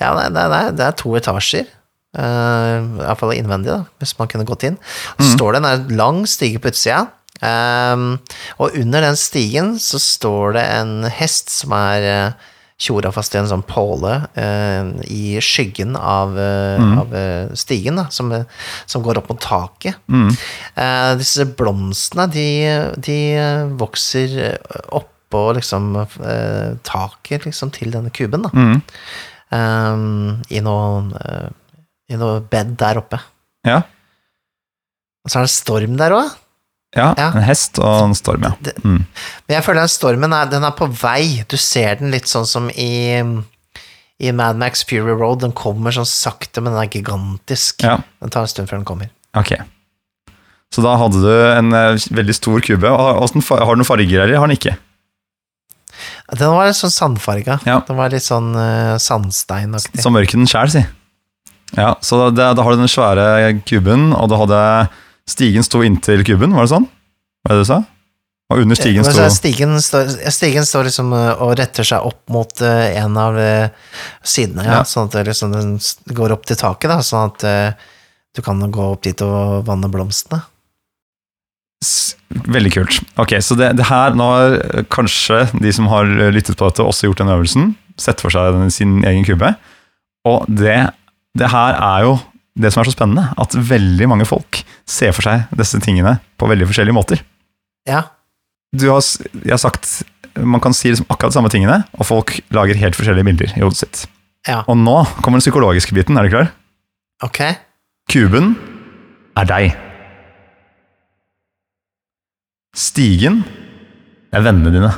Ja, det, det, det, er- det er to etasjer. Uh, Iallfall innvendig, da, hvis man kunne gått inn. Så står det en lang stige på utsida, um, og under den stigen så står det en hest som er uh, tjora fast i en sånn påle uh, i skyggen av, eh, av eh, stigen, da, som, som går opp mot taket. Mm. Eh, disse blomstene, de, de vokser vokser oppå liksom eh, taket liksom, til denne kuben, da. Mm. Um, i noe uh, i noe bed der oppe. Ja. Og så er det storm der òg. ja. Ja. En hest og en storm, ja. Mm. Men jeg føler den stormen er, den er på vei. Du ser den litt sånn som i i Mad Max Fury Road. Den kommer sånn sakte, men den er gigantisk. ja. Den tar en stund før den kommer. Ok. Så da hadde du en eh, veldig stor kube. Har den noen farger, eller har den ikke? Den var litt sånn sandfarga. Ja. Den var litt sånn uh, sandsteinaktig. Som ørkenen sjæl, si. Ja, så da, da har du den svære kuben, og da hadde stigen sto inntil kuben, var det sånn? Hva er det du sa? Og under stigen Men sto stigen, står, stigen står liksom uh, og retter seg opp mot en av sidene, ja. Ja. sånn at liksom, den går opp til taket, da, sånn at du kan gå opp dit og vanne blomstene. Veldig kult. Ok, så det, det her, nå har kanskje de som har lyttet på dette, også gjort den øvelsen. Sett for seg den, sin egen kube. Og det, det her er jo det som er så spennende, at veldig mange folk ser for seg disse tingene på veldig forskjellige måter. Ja, Du har, jeg har sagt man kan si liksom akkurat de samme tingene, og folk lager helt forskjellige bilder i hodet sitt. ja, Og nå kommer den psykologiske biten, er du klar? ok. Kuben er deg. Stigen er vennene dine.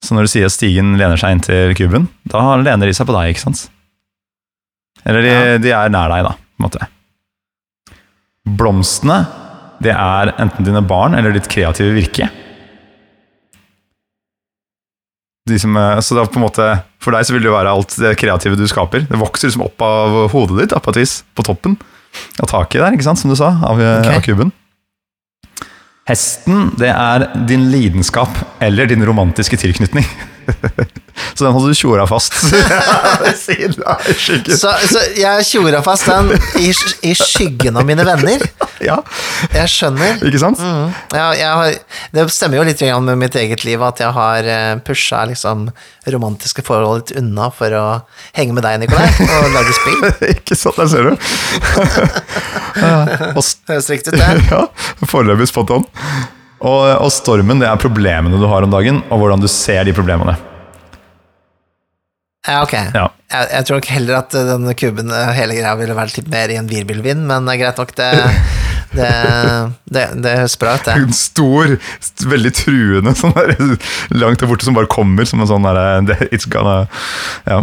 Så når du sier at stigen lener seg inn til kuben, da lener de seg på deg, ikke sant? Eller de, Ja. de er nær deg, da, på en måte. Blomstene, det er enten dine barn eller ditt kreative virke. De som, eh, så det er på en måte, For deg så vil det jo være alt det kreative du skaper. Det vokser liksom opp av hodet ditt, da, på et vis. På toppen av taket der, ikke sant, som du sa, av, okay. Av kuben. Hesten, det er din lidenskap eller din romantiske tilknytning. så den hadde du tjora fast. Siden skyggen. Så, så jeg tjora fast den i, i skyggen av mine venner. Ja, Jeg skjønner. ikke sant? Mm. Ja, jeg har, det stemmer jo litt med mitt eget liv at jeg har eh, pusha liksom romantiske forhold litt unna for å henge med deg, Nikolai, og lage spill. ikke sant, der ser du. Høres riktig ut, det. ja, foreløpig spot on. Og, og stormen, det er problemene du har om dagen, og hvordan du ser de problemene. Ja, ok. Ja. Jeg, jeg tror nok heller at den kuben, eh, hele greia, ville vært litt mer i en virvelvind, men det er greit nok, det Det, det, det høres bra ut, det. En stor, veldig truende, sånn der, langt der borte, som bare kommer som en sånn derre It's gonna Ja.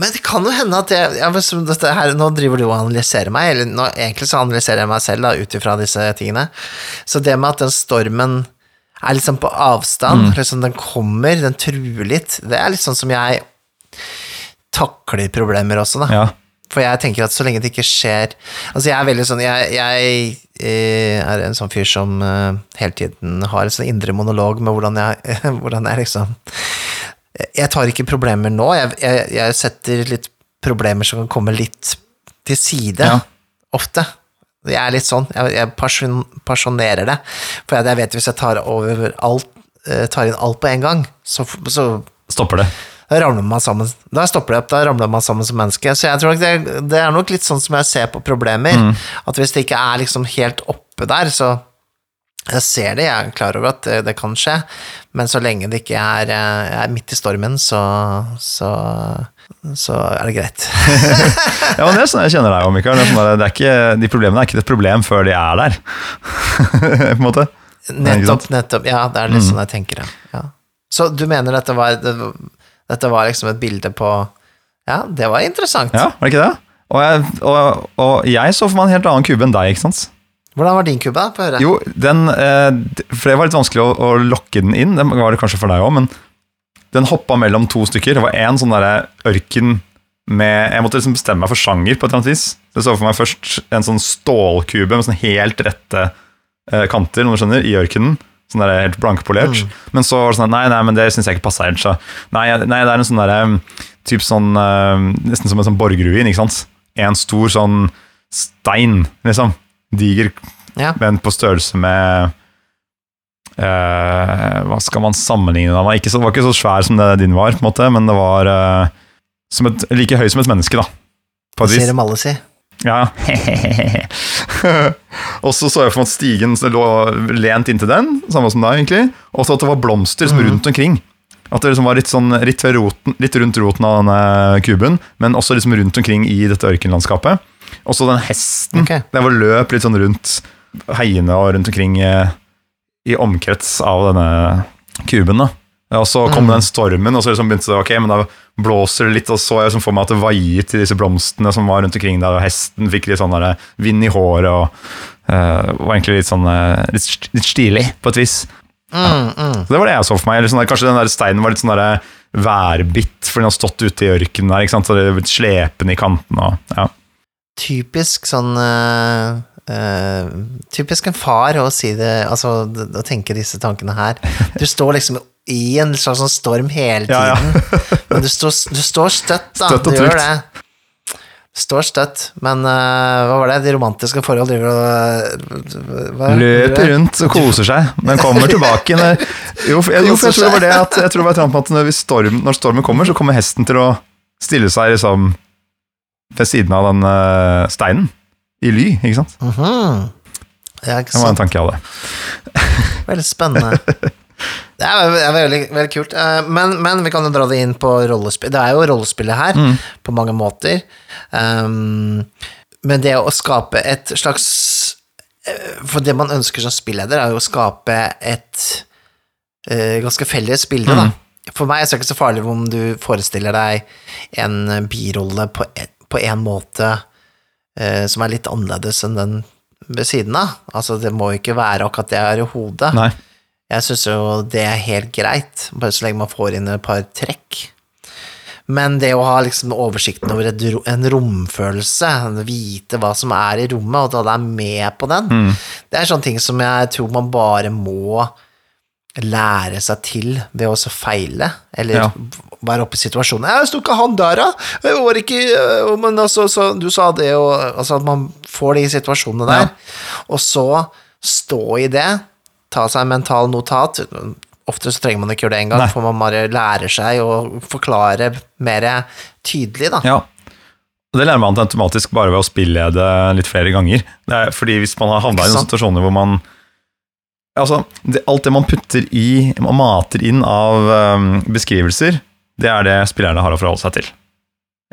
Men det kan jo hende at jeg, dette her, Nå driver du og analyserer meg, eller nå, egentlig så analyserer jeg meg selv ut ifra disse tingene. Så det med at den stormen er liksom på avstand, liksom den kommer, den truer litt, det er litt sånn som jeg takler problemer også, da. ja. For jeg tenker at så lenge det ikke skjer Altså, jeg er veldig sånn Jeg, jeg eh, er en sånn fyr som eh, hele tiden har en sånn indre monolog med hvordan jeg, hvordan jeg liksom Jeg tar ikke problemer nå. Jeg, jeg, jeg setter litt problemer som kan komme litt til side, Ja. ofte. Jeg er litt sånn. Jeg, jeg person, personerer det. For jeg vet hvis jeg tar over alt, eh, tar inn alt på en gang, så, så Stopper det. da ramler man sammen. Da stopper det opp, da ramler man sammen som menneske. Så jeg tror det, det er nok litt sånn som jeg ser på problemer. At hvis det ikke er liksom helt oppe der, så Jeg ser det, jeg er klar over at det, det kan skje, men så lenge det ikke er, eh, er midt i stormen, så, så, så er det greit. Ja, men det er sånn jeg kjenner deg òg, Mikael. Det er sånn det er ikke, de problemene er ikke et problem før de er der. på en måte. Nettopp, nettopp. Ja, det er litt sånn jeg tenker det. Ja. Så du mener dette var, det, dette var liksom et bilde på Ja, det var interessant. Ja, var det ikke det? Og jeg, og, og jeg så for meg en helt annen kube enn deg, ikke sant? Hvordan var din kube? på høyre? høre. Jo, den eh, For det var litt vanskelig å, å lokke den inn, det var det kanskje for deg òg, men den hoppa mellom to stykker. Det var én sånn derre ørken med Jeg måtte liksom bestemme meg for sjanger på et eller annet vis. Det så for meg først en sånn stålkube med sånn helt rette eh, kanter, om du skjønner, i ørkenen. Sånn der helt blankpolert. Men så var det sånn Nei, nei, men det syns jeg ikke passer helt. Så nei, nei, det er en sånn derre Typ sånn eh, Nesten som en sånn borgerruin, ikke sant? En stor sånn stein, liksom. Diger Ja. men på størrelse med uh, Hva skal man sammenligne det med? Ikke så, var ikke så svær som det din var, på en måte, men det var uh, som et, like høy som et menneske, da. På et vis. dem alle, si. Ja. og så så jeg for meg at stigen så lå lent inntil den, samme som deg, egentlig. Og så at det var blomster som rundt omkring. At det liksom var litt, sånn, litt, roten, litt rundt roten av denne kuben, men også liksom rundt omkring i dette ørkenlandskapet. Og så den hesten. Okay. Der var løp litt sånn rundt heiene og rundt omkring eh, i omkrets av denne kuben. da. Og så kom den stormen, og så liksom begynte det, ok, men da blåser det litt, og så jeg liksom for meg at det vaiet til disse blomstene som var rundt omkring der, og hesten fikk litt sånn der vind i håret, og uh, var egentlig litt sånn eh, litt, litt stilig, på et vis. Mm, mm. Så det var det jeg så for meg. Eller sånn der, kanskje den der steinen var litt sånn værbitt, fordi den har stått ute i ørkenen der, ikke sant, så det er blitt slepende i kanten, og ja. Typisk sånn uh, uh, Typisk en far å si det Altså, å tenke disse tankene her. Du står liksom i en slags sånn storm hele tiden, Ja, ja. men du står, du står støtt, da. Støtt og du gjør det. Står støtt, men uh, hva var det? De romantiske forhold driver og hva? Løper rundt og koser seg, men kommer tilbake når Jo, jeg, jo, jeg tror det var det at Jeg tror det var med at når, storm, når stormen kommer, så kommer hesten til å stille seg liksom ved siden av den uh, steinen. I ly, ikke sant? Mhm. Ja, ikke Det var en tanke jeg hadde. Veldig spennende. Det er, det er veldig, veldig kult. Eh, Men, men vi kan jo dra det inn på rollespill. Det er jo rollespillet her, på mange måter. Um, men det å skape et slags eh, For det man ønsker som spilleder, er jo å skape et uh, ganske felles bilde, da. For meg er det ikke så farlig om du forestiller deg en birolle på en, på en måte eh, som er litt annerledes enn den ved siden av. Altså, det må jo ikke være akkurat det jeg har i hodet. Nei. Jeg syns jo det er helt greit, bare så lenge man får inn et par trekk. Men det å ha liksom oversikten over et, en romfølelse, vite hva som er i rommet, og da det er med på den, det er sånne ting som jeg tror man bare må lære seg til ved å feile, eller Ja. være oppe i situasjonen. 'Jeg sto ikke han der, da! Jeg var ikke øh, Men altså, så, du sa det, jo altså at man får de situasjonene der, Ja. og så stå i det, ta seg en mental notat. Ofte så trenger man ikke gjøre det engang, for man bare lærer seg å forklare mer tydelig, da. Ja. Og det lærer man automatisk bare ved å spille det litt flere ganger. Det er fordi hvis man har havna i noen situasjoner hvor man Altså, det, alt det man putter i, man mater inn av um, beskrivelser, det er det spillerne har å forholde seg til.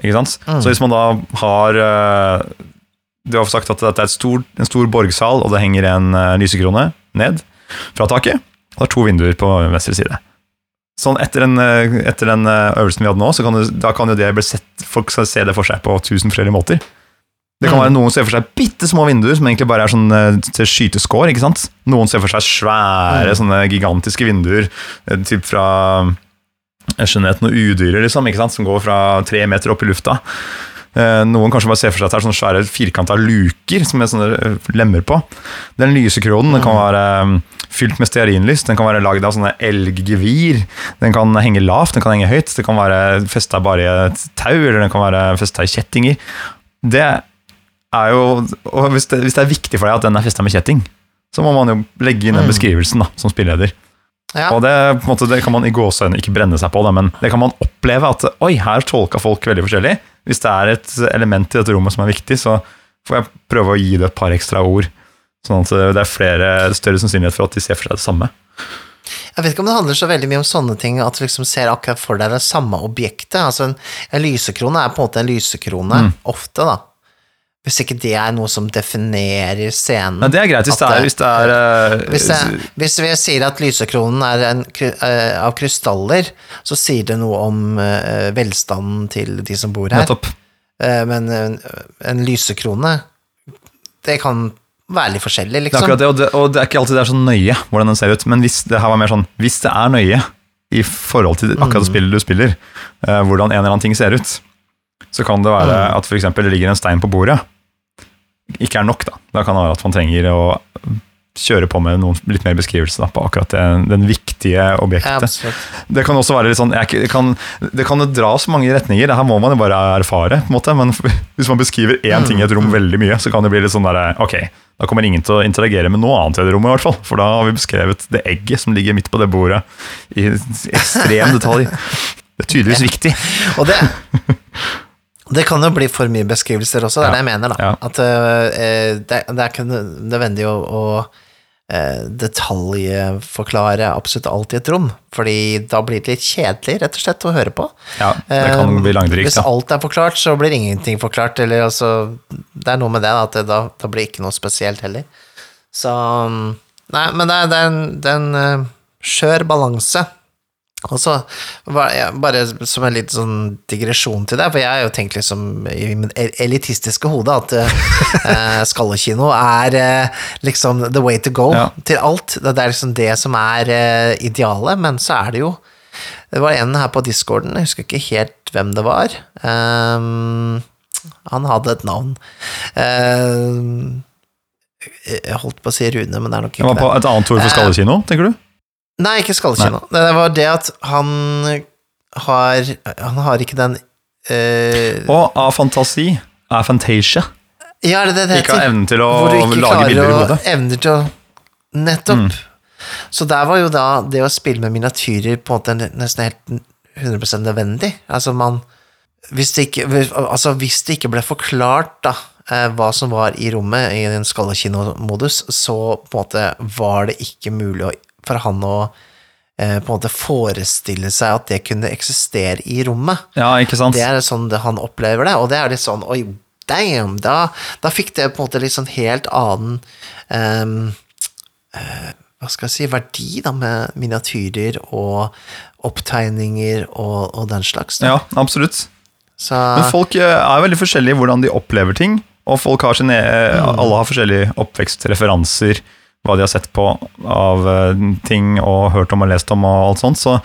Ikke sant? Mm. Så hvis man da har uh, Du har sagt at dette er stor, en stor borgsal, og det henger en uh, lysekrone ned fra taket. Og det er to vinduer på venstre side. Sånn etter den, øh, etter den øvelsen vi hadde nå, så kan du, da kan jo det bli sett Folk skal se det for seg på tusen flere måter. Det kan Mm. være Noen ser for seg bitte små vinduer som egentlig bare er sånn eh, til skyteskår. ikke sant? Noen ser for seg svære, Mm. sånne gigantiske vinduer, eh, typ fra jeg skjønner udyret, liksom, ikke sant? som går fra tre meter opp i lufta. Eh, Noen kanskje bare ser for seg at det er sånne svære firkanta luker som er sånne lemmer på. Den lysekronen den kan være eh, fylt med stearinlys, den kan være lagd av sånne elggevir. Den kan henge lavt, den kan henge høyt, det kan være festa bare i et tau, eller den kan være festa i kjettinger. Det er jo Og hvis det, hvis det er viktig for deg at den er festa med kjetting, så må man jo legge inn den Mm. beskrivelsen da, som spilleleder. Ja. Og det, måte, det kan man i gåseøyne ikke brenne seg på, da, men det kan man oppleve at oi, her tolka folk veldig forskjellig. Hvis det er et element i dette rommet som er viktig, så får jeg prøve å gi det et par ekstra ord. Sånn at det er flere, større sannsynlighet for at de ser for seg det samme. Jeg vet ikke om det handler så veldig mye om sånne ting, at du liksom ser akkurat for deg det samme objektet. Altså en, en lysekrone er på en måte en lysekrone, Mm. ofte, da. Hvis ikke det er noe som definerer scenen. Men det er greit hvis det er, hvis det er uh, Hvis, jeg, hvis vi sier at lysekronen er en, eh, av krystaller, så sier det noe om uh, velstanden til de som bor her. Nettopp. Men en, lysekrone, det kan være litt forskjellig, Det er liksom. akkurat det, og det, og det er ikke alltid det er så nøye hvordan den ser ut, men hvis det her var mer sånn Hvis det er nøye i forhold til akkurat det spillet du spiller, hvordan en eller annen ting ser ut, så kan det være Mm. at f.eks. det ligger en stein på bordet. Ikke er nok, da. Da kan det være at man trenger å kjøre på med noen, litt mer beskrivelse da, på akkurat det, den viktige objektet. absolutt. Det kan også være litt sånn jeg, det, kan, det kan jo dra så mange retninger. Det her må man jo bare erfare. på en måte, Men hvis man beskriver én ting i et rom veldig mye, så kan det bli litt sånn der, Ok, da kommer ingen til å interagere med noe annet i det rommet, i hvert fall. For da har vi beskrevet det egget som ligger midt på det bordet, i ekstrem detalj. Det er tydeligvis viktig. Og det Det kan jo bli for mye beskrivelser også, det er det jeg mener, da. At uh, det, det er ikke nødvendig å, å uh, detaljforklare absolutt alt i et rom, fordi da blir det litt kjedelig, rett og slett, å høre på. Ja, det kan bli langdrygt. Hvis alt er forklart, så blir ingenting forklart, eller altså Det er noe med det, da, at det, da, da blir ikke noe spesielt heller. Så Nei, men det er, det er en, det er en skjør balanse. Og så bare som en liten sånn digresjon til det, for jeg har jo tenkt liksom i min elitistiske hode at uh, Skallekino er uh, liksom the way to go Ja. til alt. Det er liksom det som er uh, idealet, men så er det jo Det var en her på discorden, jeg husker ikke helt hvem det var. Um, han hadde et navn. Uh, jeg holdt på å si Rune, men det er nok ikke Det var på et annet ord for skallekino, tenker du? Nei, ikke skallekino. Det var det at han har Han har ikke den eh, Og av fantasi. Av fantasia. Ja, det det det Ikke har evnen til å lage bilder i hodet. Mm. evner til å Nettopp. Så der var jo da det å spille med miniatyrer på en måte ne- nesten helt 100% nødvendig. Altså man hvis det, ikke, altså hvis det ikke ble forklart da, eh, hva som var i rommet i en skallekinomodus, så på en måte var det ikke mulig å, for han å eh, på en måte forestille seg at det kunne eksistere i rommet. Ja, ikke sant? Det er sånn det, han opplever det, og det er litt sånn Oi, damn! Da, da fikk det på en måte litt sånn helt annen um, uh, hva skal jeg si, verdi da, med miniatyrer og opptegninger og, og den slags. Da. Ja, absolutt. Så, Men folk eh, er veldig forskjellige i hvordan de opplever ting. Og folk har sine, Mm. alle har forskjellige oppvekstreferanser, hva de har sett på av eh, ting og hørt om og lest om og alt sånt. Så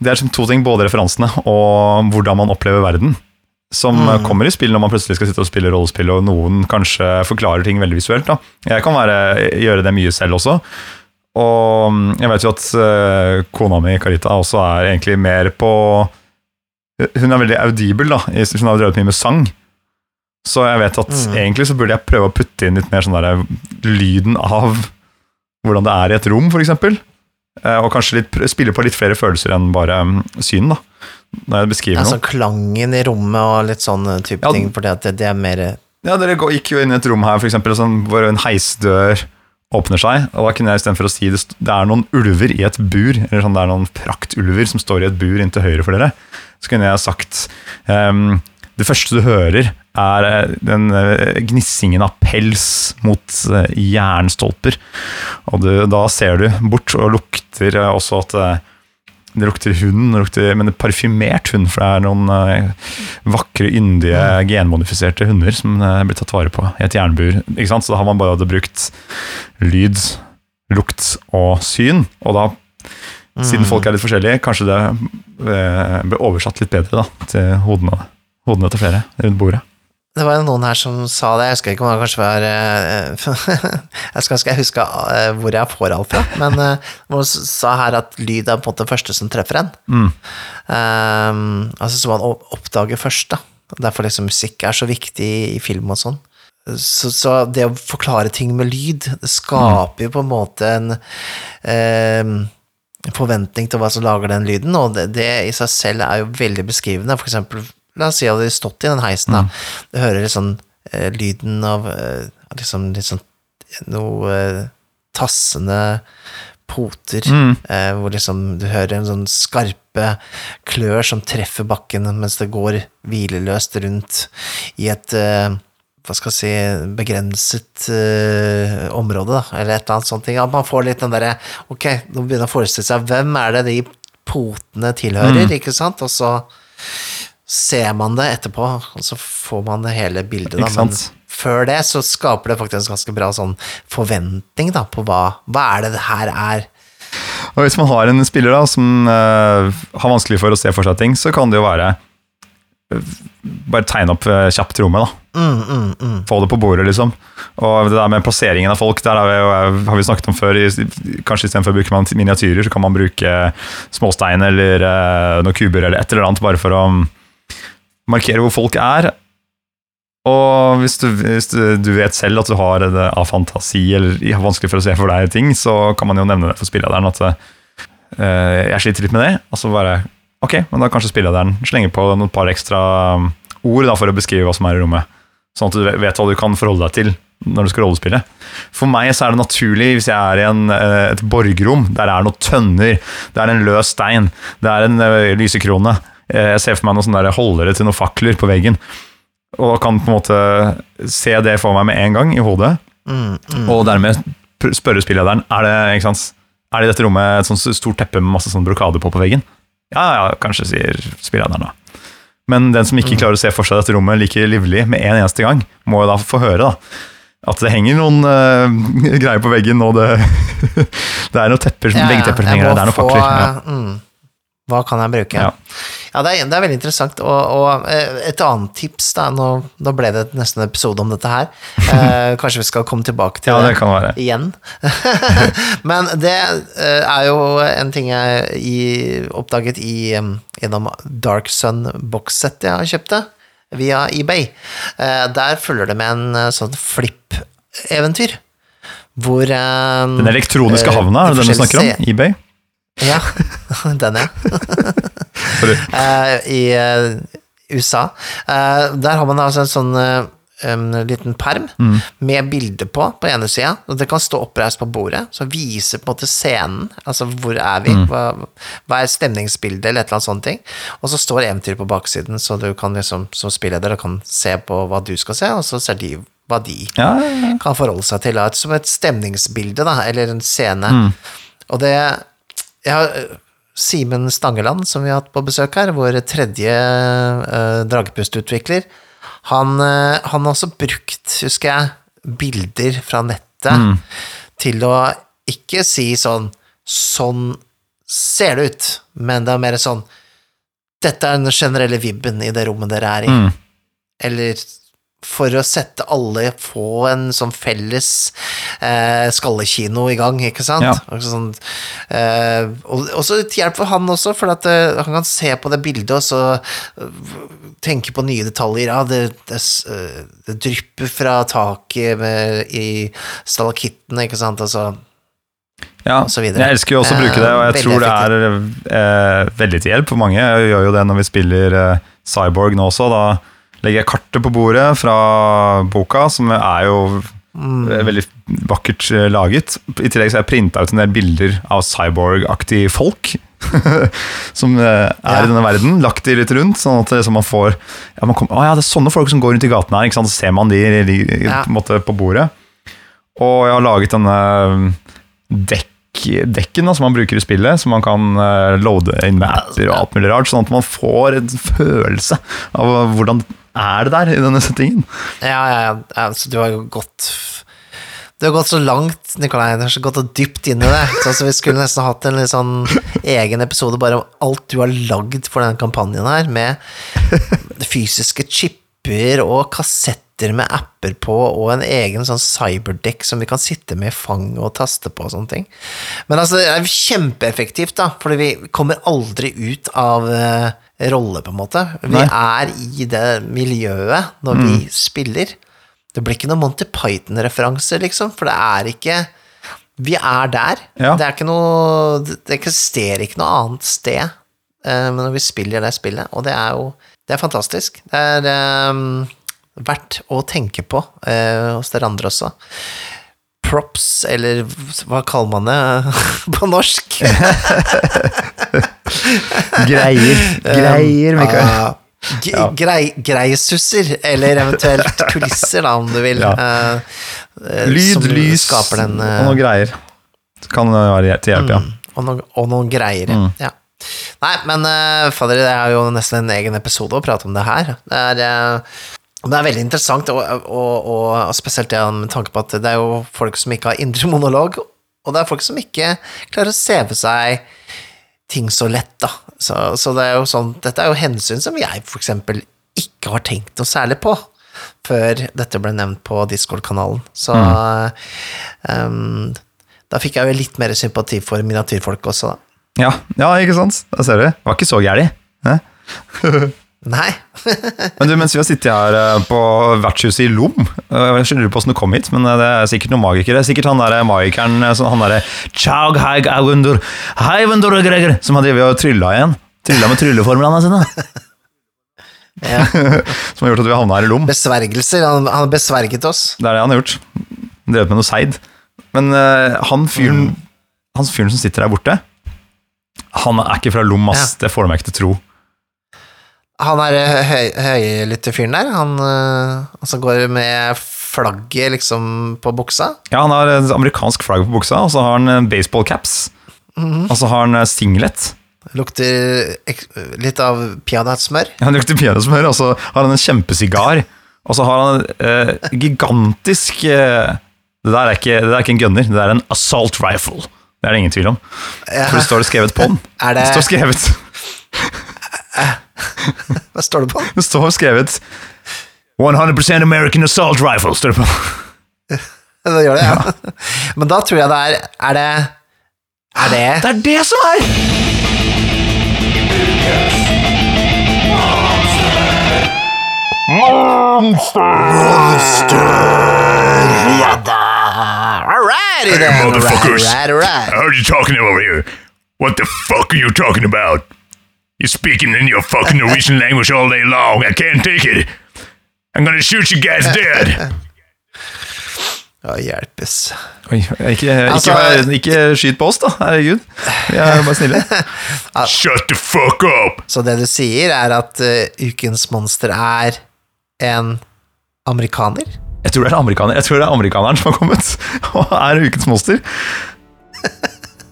det er liksom to ting, både referansene og hvordan man opplever verden. Som eh, Mm. kommer i spill når man plutselig skal sitte og spille rollespill, og noen kanskje forklarer ting veldig visuelt. Da. Jeg kan være, gjøre det mye selv også. Og mm, jeg vet jo at eh, kona mi, Karita, også er egentlig mer på Hun er veldig audibel, da. Hun har drevet mye med sang. Så jeg vet at Mm. egentlig så burde jeg prøve å putte inn litt mer sånn der lyden av hvordan det er i et rom, f.eks. Og kanskje litt, spille på litt flere følelser enn bare mm, syn, da. Når jeg beskriver altså, noe. klangen i rommet og litt sånn type Ja, ting, for det, det er mer Ja, dere gikk jo inn i et rom her, for eksempel, sånn, hvor en heisdør åpner seg, og da kunne jeg istedenfor å si det, det er noen ulver i et bur, eller sånn, det er noen praktulver som står i et bur inntil høyre for dere, så kunne jeg sagt um, det første du hører er eh, den eh, gnissingen av pels mot eh, jernstolper, og du, da ser du bort og lukter også at det lukter hund, det lukter, men det er parfymert hund, for det er noen vakre, yndige, genmodifiserte hunder som er blir tatt vare på i et jernbur. Ikke sant? Så da har man bare brukt lyd, lukt og syn, og da, siden folk er litt forskjellige, kanskje det ble oversatt litt bedre da, til hodene, hodene til flere rundt bordet. Det var jo noen her som sa det, jeg husker ikke om det kanskje var eh, Jeg skal, ikke huske eh, hvor jeg får alt fra, men eh, noen sa her at lyd er på en måte det første som treffer en. Mm. Um, altså som man oppdager først, da. Derfor liksom musikk er så viktig i film og sånn. Så, så det å forklare ting med lyd, det skaper jo på en måte en um, forventning til hva som lager den lyden, og det, det i seg selv er jo veldig beskrivende. For eksempel, la oss si at de har stått i den heisen, da. Du hører sånn eh, lyden av eh, liksom litt sånn noe eh, tassende poter, Mm. eh, hvor liksom du hører en sånn skarpe klør som treffer bakken mens det går hvileløst rundt i et eh, hva skal jeg si, begrenset eh, område, da, eller et eller annet sånt. At man får litt den derre Ok, nå begynner jeg å forestille seg hvem er det de potene tilhører, ikke sant? Og så ser man det etterpå, og så får man det hele bildet, da. Men før det så skaper det faktisk ganske bra sånn forventning da, på hva, hva er det det her er. Og hvis man har en spiller da, som uh, har vanskelig for å se for seg ting, så kan det jo være eh, bare tegne opp eh, kjapt rommet, da. Mm, mm, mm. Få det på bordet, liksom. Og det der med plasseringen av folk, der har vi, har vi snakket om før. I, kanskje istedenfor å bruke man- miniatyrer, så kan man bruke småstein eller noen kuber eller et eller annet, bare for å markere hvor folk er. Og hvis du, hvis du, vet selv at du har det av fantasi eller ja, vanskelig for å se for deg ting, så kan man jo nevne det for spillederen at uh, jeg sliter litt med det. Og så bare Ok, men da kanskje spillederen slenger på noen par ekstra um, ord da, for å beskrive hva som er i rommet. Sånn at du vet hva du kan forholde deg til når du skal rollespille. For meg så er det naturlig hvis jeg er i en, eh, et borgerrom, der er noen tønner, det er en løs stein, det er en eh, lysekrone. Eh, Jeg ser for meg noen sånne der holdere til noen fakler på veggen. Og kan på en måte se det for meg med en gang i hodet. Mm, mm. Og dermed spørre spillederen er det, ikke sant, er det i dette rommet et sånt stort teppe med masse sånn brokade på på veggen. Ja, ja, kanskje, sier spillederen da. Men den som ikke klarer å se for seg dette rommet like livlig med en eneste gang, må jo da få høre da, at det henger noen uh, greier på veggen, og det, det er noen tepper, ja, veggtepper som henger der, det er noen fakler. Ja. mm, hva kan jeg bruke? Ja. Ja, det, er, det er veldig interessant. Og, og eh, et annet tips, da, nå, nå ble det nesten en episode om dette her. Eh, kanskje vi skal komme tilbake til ja, det kan være. igjen. Men det eh, er jo en ting jeg i, oppdaget i, gjennom Dark Sun boxset jeg har kjøpt det, via eBay. Eh, der følger det med en eh, sånn flipp-eventyr. Hvor Den elektroniske havna, er det den du snakker om? eBay? ja, den ja. Eh, I eh, USA. Eh, der har man altså en sånn en liten perm Mm. med bilde på, på ene sida. Og det kan stå oppreist på bordet, så viser på en måte scenen. Altså hvor er vi? Mm. Hva, hva er stemningsbildet, eller et eller annet sånt ting. Og så står eventyret på baksiden, så du kan liksom som spilleder kan se på hva du skal se, og så ser de hva de Ja, ja, ja. kan forholde seg til, som et stemningsbilde, da, eller en scene. Mm. Og det jeg har, Simen Stangeland, som vi har hatt på besøk her, vår tredje uh, dragepustutvikler, han, uh, han har også brukt, husker jeg, bilder fra nettet Mm. til å ikke si sånn Sånn ser det ut, men det er mer sånn Dette er den generelle vibben i det rommet dere er i. Mm. Eller for å sette alle på en sånn felles eh, skallekino i gang, ikke sant? Ja. Og sånn, eh, og og så til hjelp for han også, for at uh, han kan se på det bildet og så uh, tenke på nye detaljer. Ja, det, det, eh, det drypper fra taket med, i stalakittene, ikke sant? Altså, Ja, jeg elsker jo også å bruke det, og jeg veldig tror det er eh, veldig til hjelp for mange. Jeg gjør jo det når vi spiller Cyborg nå også. Da legger jeg kartet på bordet fra boka, som er jo mm. veldig vakkert eh, laget. I tillegg så har jeg printa ut en del bilder av cyborg-aktige folk. som eh, er Ja. i denne verden. Lagt de litt rundt, sånn at man får ja, man kommer, Å ja, det er sånne folk som går rundt i gaten her. Ikke sant? Så ser man de, de, Ja. på, en måte på bordet. Og jeg har laget denne um, dekk, dekken da, som man bruker i spillet, som man kan uh, loade inn med apper og alt mulig rart, sånn at man får en følelse av hvordan er det der i denne settingen. Ja, ja, ja. ja så du har jo gått Du har gått så langt, Nikolai. Du har så gått og dypt inn i det. Så altså, vi skulle nesten hatt en sånn egen episode bare om alt du har lagd for denne kampanjen her, med fysiske chipper og kassetter med apper på, og en egen sånn cyberdekk som vi kan sitte med i fanget og taste på og sånne ting. Men altså, det er kjempeeffektivt, da, fordi vi kommer aldri ut av uh, rolle, på en måte. Vi Nei. er i det miljøet når vi spiller. Det blir ikke noen Monty Python-referanse, liksom, for det er ikke Vi er der. Ja. Det er ikke noe Det eksisterer ikke noe annet sted uh, når vi spiller det spillet, og det er jo Det er fantastisk. Det er eh, verdt å tenke på eh, hos dere andre også. Props, eller hva kaller man det på norsk? Greier. Greier, Mikael. Ah, Ja. grei, greisusser, eller eventuelt kulisser, da, om du vil. Ja. eh, eh, Lyd, som lys den, uh, og noen noe greier. Kan være til hjelp, ja. og, noen, og noen greier. Mm. Ja. Nei, men uh, fader, det er jo nesten en egen episode å prate om det her. Det er, uh, det er veldig interessant, og, og, og spesielt det med tanke på at det er jo folk som ikke har indre monolog, og det er folk som ikke klarer å se for seg ting så lett, da. Så, så det er jo sånn, dette er jo hensyn som jeg for eksempel ikke har tenkt noe særlig på før dette ble nevnt på Discord-kanalen. Så um, da fikk jeg jo litt mer sympati for miniatyrfolk også, da. Ja, ja, ikke sant? Da ser du. Det var ikke så gærent. Nei. Men du, mens vi har sittet her eh, på vertshuset i Lom eh, Jeg skjønner på hvordan du kom hit, men eh, det er sikkert noen magikere. Sikkert han der magikeren Han derre Chag haig agundur haivendur greger Som har drevet og trylla igjen. Trylla med trylleformlene sine. Ja. Som har gjort at vi havna her i Lom. Besvergelser. Han, han har besverget oss. Det er det han har gjort. Drevet med noe seid. Men uh, han fyren Han fyren som sitter der borte, han er ikke fra Lom, ass. Det får du meg ikke til å tro. Han er eh, høy, høylytte-fyren der. Han, eh, han som går med flagget liksom på buksa. Ja, han har et amerikansk flagg på buksa, og så har han en baseballcaps. Og så har han eh, singlet. Lukter litt av peanøttsmør. Han lukter peanøttsmør, og så har han en kjempesigar. Og så har han eh, gigantisk eh, det, der er ikke, det der er ikke en gunner, det er en assault rifle. Det er det ingen tvil om. Ja. For det står det skrevet på den. Er det Det står skrevet, Hva står det på? det står skrevet 100% American assault rifle, står det på. Det gjør det, ja. Men da tror jeg det er Er det Er det Det er det som er! Monster! Monster! Ja da! Alrighty then! Motherfuckers. right, right. I heard you talking over here. What the fuck are you talking about? You're speaking in your fucking Norwegian language all day long. I can't take it. I'm gonna shoot you guys dead. Å, hjelpes. Oi, ikke, ikke, Altså- ikke skyt på oss, da. Herregud. Vi er bare snille. Shut the fuck up. Så det du sier, er at uh, ukens monster er en amerikaner? Jeg tror det er amerikaner. Jeg tror det er amerikaneren som har kommet og er ukens monster.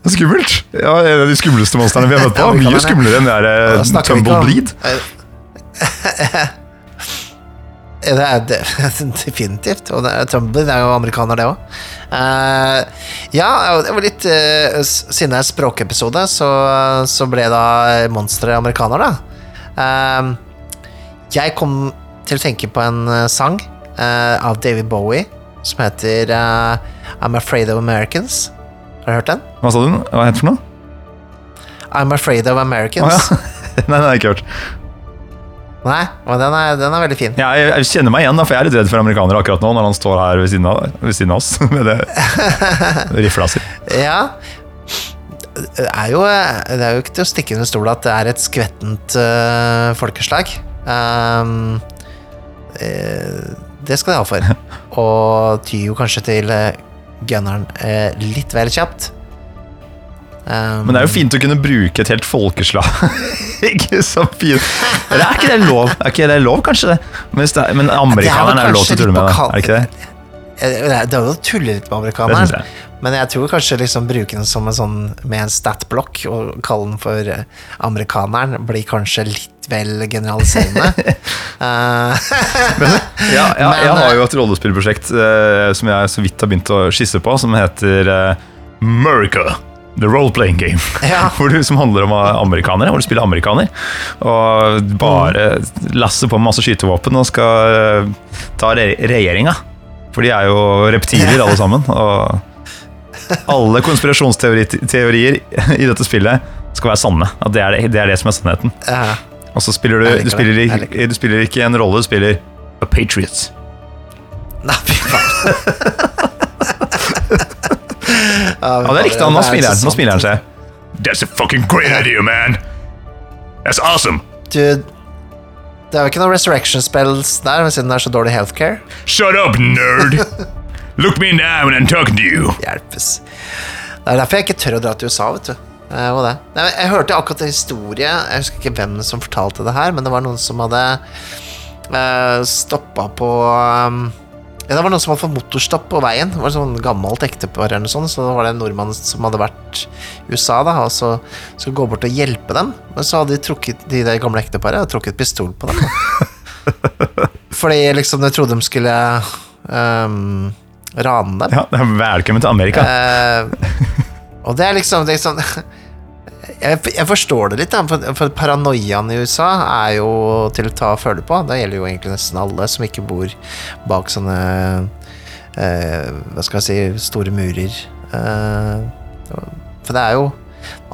Er Skummelt. Ja, En av de skumleste monstrene vi har møtt på. Mye skumlere enn det der om- Tumbleblid. Det er definitivt. Og det er, jo amerikaner, det òg. ja, det var litt uh, Siden det er språkepisode, så, så ble da monsteret amerikaner, da. Uh, jeg kom til å tenke på en eh, sang eh, av David Bowie som heter eh, I'm Afraid of Americans. Har du hørt den? Hva sa du? Hva het den for noe? I'm Afraid of Americans. Americans. ja. Nei, den har jeg ikke hørt. Nei, men den er, den er veldig fin. Ja, jeg, jeg kjenner meg igjen, da, for jeg er litt redd for amerikanere akkurat nå, når han står her ved siden av, ved siden av oss med det rifla si. Ja. Det er jo, det er jo ikke til å stikke under stol at det er et skvettent uh, folkeslag. Um, eh, det skal de ha for. Og tyr jo kanskje til uh, gunneren eh, litt vel kjapt. Um, Men det er jo fint å kunne bruke et helt folkeslag. ikke så fint. Eller er ikke det lov? Er ikke det lov, kanskje? det? Men, er, men amerikaneren er, vel lov til å tulle med det, er ikke det? Eh, Det er er jo å tulle litt med amerikaneren. jeg. Men jeg tror kanskje liksom bruke den som en sånn med en statblokk og kalle den for eh, amerikaneren blir kanskje litt vel generaliserende. Eh, Ja, ja, Men, jeg har eh, jo et rollespillprosjekt eh, som jeg så vidt har begynt å skisse på, som heter eh, America, the role-playing game. ja. hvor du, som handler om eh, amerikanere, hvor du spiller amerikaner. Og bare lasser på med masse skytevåpen og skal eh, ta re regjeringa. For de er jo reptiler alle sammen. Og alle konspirasjonsteorier i dette spillet skal være sanne. At det er det, det, er det som er sannheten. Ja. Og så spiller du, du, spiller, ikke- du spiller ikke en rolle, du spiller A Patriots. Nei, fy faen. Ja, det likte han. Nå smiler han. Nå smiler han seg. That's a fucking great idea, man. That's awesome. Du, det er jo ikke noen resurrection spells der, siden det er så dårlig healthcare. Shut up, nerd. Look me in the eye when I'm talking to you. Hjelpes. Det er derfor jeg ikke tør å dra til USA, vet du. Det var det. Nei, Jeg hørte akkurat en historie, jeg husker ikke hvem som fortalte det her, men det var noen som hadde uh, stoppa på um, ja, Det var noen som hadde fått motorstopp på veien. Det var sånn gammelt ektepar eller noe sånt, så var det en nordmann som hadde vært i USA da, og så skulle gå bort og hjelpe dem. Men så hadde de trukket de der gamle ekteparet hadde trukket pistol på dem. Fordi liksom de trodde de skulle um, rane dem. Ja, Velkommen til Amerika. Eh, og det er liksom, det er sånn jeg, jeg forstår det litt, da, for, paranoiaen i USA er jo til å ta og føle på. Det gjelder jo egentlig nesten alle som ikke bor bak sånne eh, Hva skal jeg si store murer. Eh, for det er jo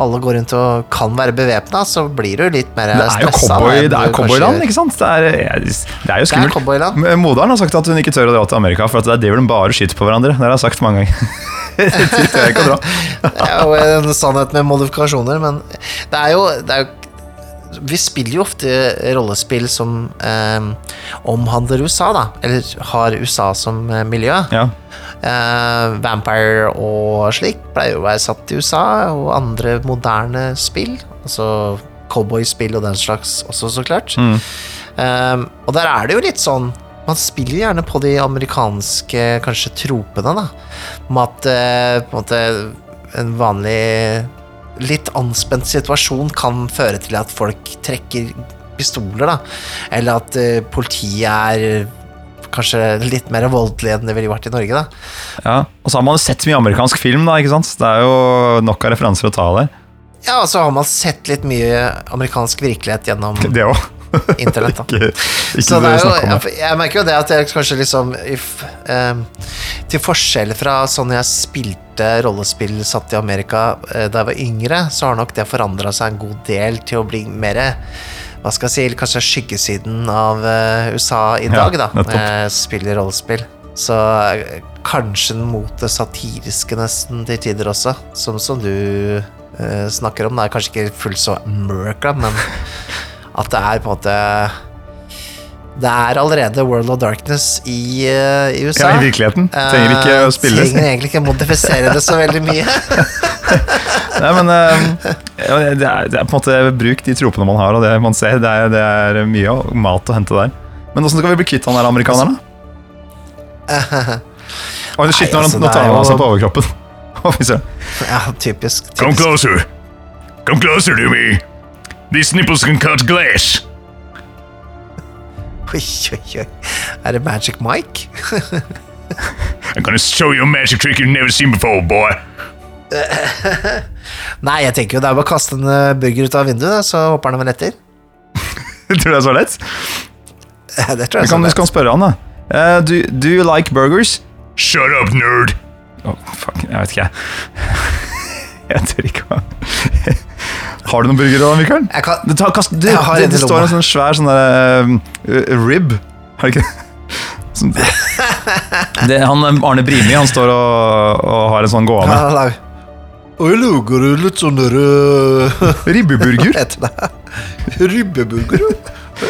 Alle går rundt og kan være bevæpna, så blir du litt mer er stressa. det er jo cowboyland, ikke sant? Det er, det er jo skummelt. Moderen har sagt at hun ikke tør å dra til Amerika, for at er det de bare skyter på hverandre. Det har jeg sagt mange ganger. Tør jeg ikke å dra. Det er jo en sannhet med modifikasjoner, men det er jo, det er jo Vi spiller jo ofte rollespill som eh, omhandler USA, da. Eller har USA som eh, miljø. Ja. Eh, Vampire og slik pleier å være satt i USA, og andre moderne spill. Altså cowboyspill og den slags også, så klart. Mm. Eh, og der er det jo litt sånn Man spiller gjerne på de amerikanske kanskje tropene, da. Med at eh, på en måte en vanlig litt anspent situasjon kan føre til at folk trekker pistoler, da. Eller at eh, politiet er kanskje litt mer voldelig enn det ville vært i Norge, da. ja. Og så har man jo sett mye amerikansk film, da, ikke sant? Det er jo nok av referanser å ta der. Ja, og så har man sett litt mye amerikansk virkelighet gjennom Det òg. Internett, ikke ikke Så det er jo, jeg, jeg merker jo det at jeg kanskje liksom if, em, Til forskjell fra sånn jeg spilte rollespill satt i Amerika eh, da jeg var yngre, så har nok det forandra seg en god del til å bli mer hva skal jeg si, kanskje skyggesiden av eh, USA i Ja, dag, da, når jeg spiller rollespill. Så eh, kanskje mot det satiriske nesten til tider også, som, som du snakker om. Det er kanskje ikke fullt så mørk, da, men at det er på en måte Det er allerede World of Darkness i, eh, i USA. Ja, I virkeligheten. Trenger ikke å Eh, spille. Trenger egentlig ikke modifisere det så veldig mye. Nei, men eh, ja, det, er, det er på en måte bruk de tropene man har, og det man ser. Det er, det er mye mat å hente der. Men åssen skal vi bli kvitt han der amerikaneren? da? Oi, shit, nå, altså, tar han av seg på overkroppen. Ja, typisk. Come closer. Come closer to me. These nipples can cut glass. Oi, oi, oi. Er det Magic Mike? I'm gonna show you a magic trick you've never seen before, boy. Nei, jeg tenker jo det er bare å kaste en eh, burger ut av vinduet, da, så hopper han vel etter. Tror du det er så lett? Det tror jeg er så lett. Du kan spørre han, da. Uh, do, do you like burgers? Shut up, nerd. Oh, fuck, jeg vet ikke, jeg. Jeg tør ikke å Har du noen burgere da, Mikael? Jeg kan- det, tar, kast, du, Jeg har det, det står en sånn svær sånn der uh, rib. Har du ikke det? Sånn- det? Han, Arne Brimi han står og, og har en sånn gående. Ja, Og jeg lager litt sånn der uh, Ribbeburger. Ribbeburger? Ja.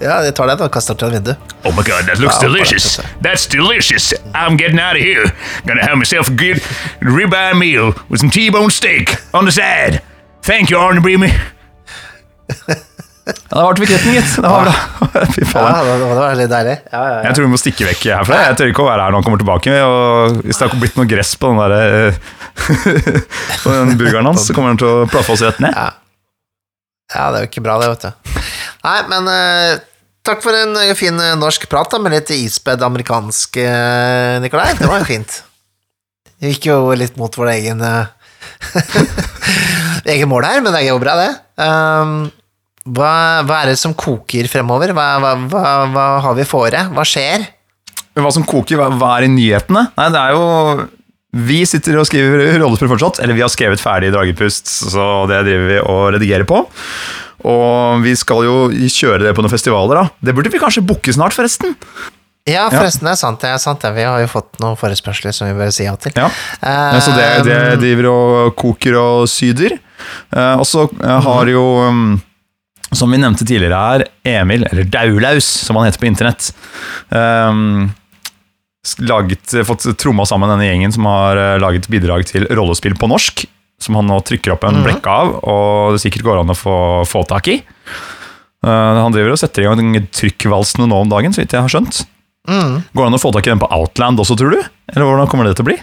Ja, jeg tar den og kaster den til vinduet. Oh my god, that looks delicious. that's- delicious. I'm getting out of here. Gonna have myself a good ribeye meal with some T-bone steak on the side. Thank you, Arne Brimi. Ja, det ble bekreftning, gitt. Det var bra. Fy Ja, faen. det, det var litt deilig. Ja, ja, ja. Jeg tror vi må stikke vekk herfra. Jeg tør ikke å være her når han kommer tilbake. Og hvis det har blitt noe gress på den, der, eh, på den burgeren hans, så kommer han til å plaffe oss rett ned. Ja. det er jo ikke bra, det, vet du. Nei, men uh, takk for en eh, fin eh, norsk prat da, med litt ispedd amerikansk, uh, Nikolai. Det var jo fint. Det gikk jo litt mot vår egen uh, egen mål her, men det er jo bra, det. Um, hva, hva er det som koker fremover? Hva, hva, hva, har vi fore? Hva skjer? Hva som koker, hva er i nyhetene? Nei, det er jo Vi sitter og skriver rollespill fortsatt. Eller vi har skrevet ferdig Dragepust, så det driver vi og redigerer på. Og vi skal jo kjøre det på noen festivaler, da. Det burde vi kanskje booke snart, forresten. Ja, forresten, det er sant. Det er sant. Vi har jo fått noen forespørsler som vi bør si ja til. Ja. Ja, så det, det driver og koker og syder. Eh, og så eh, har jo, um, som vi nevnte tidligere her, Emil, eller Daulaus, som han heter på internett, um, laget, fått tromma sammen denne gjengen som har eh, laget bidrag til rollespill på norsk, som han nå trykker opp en blekke av, og det sikkert går an å få, få tak i. Uh, han driver og setter i gang trykkvalsene nå om dagen, så vidt jeg har skjønt. Mm. Går det an å få tak i den på Outland også, tror du? Eller hvordan kommer det til å bli?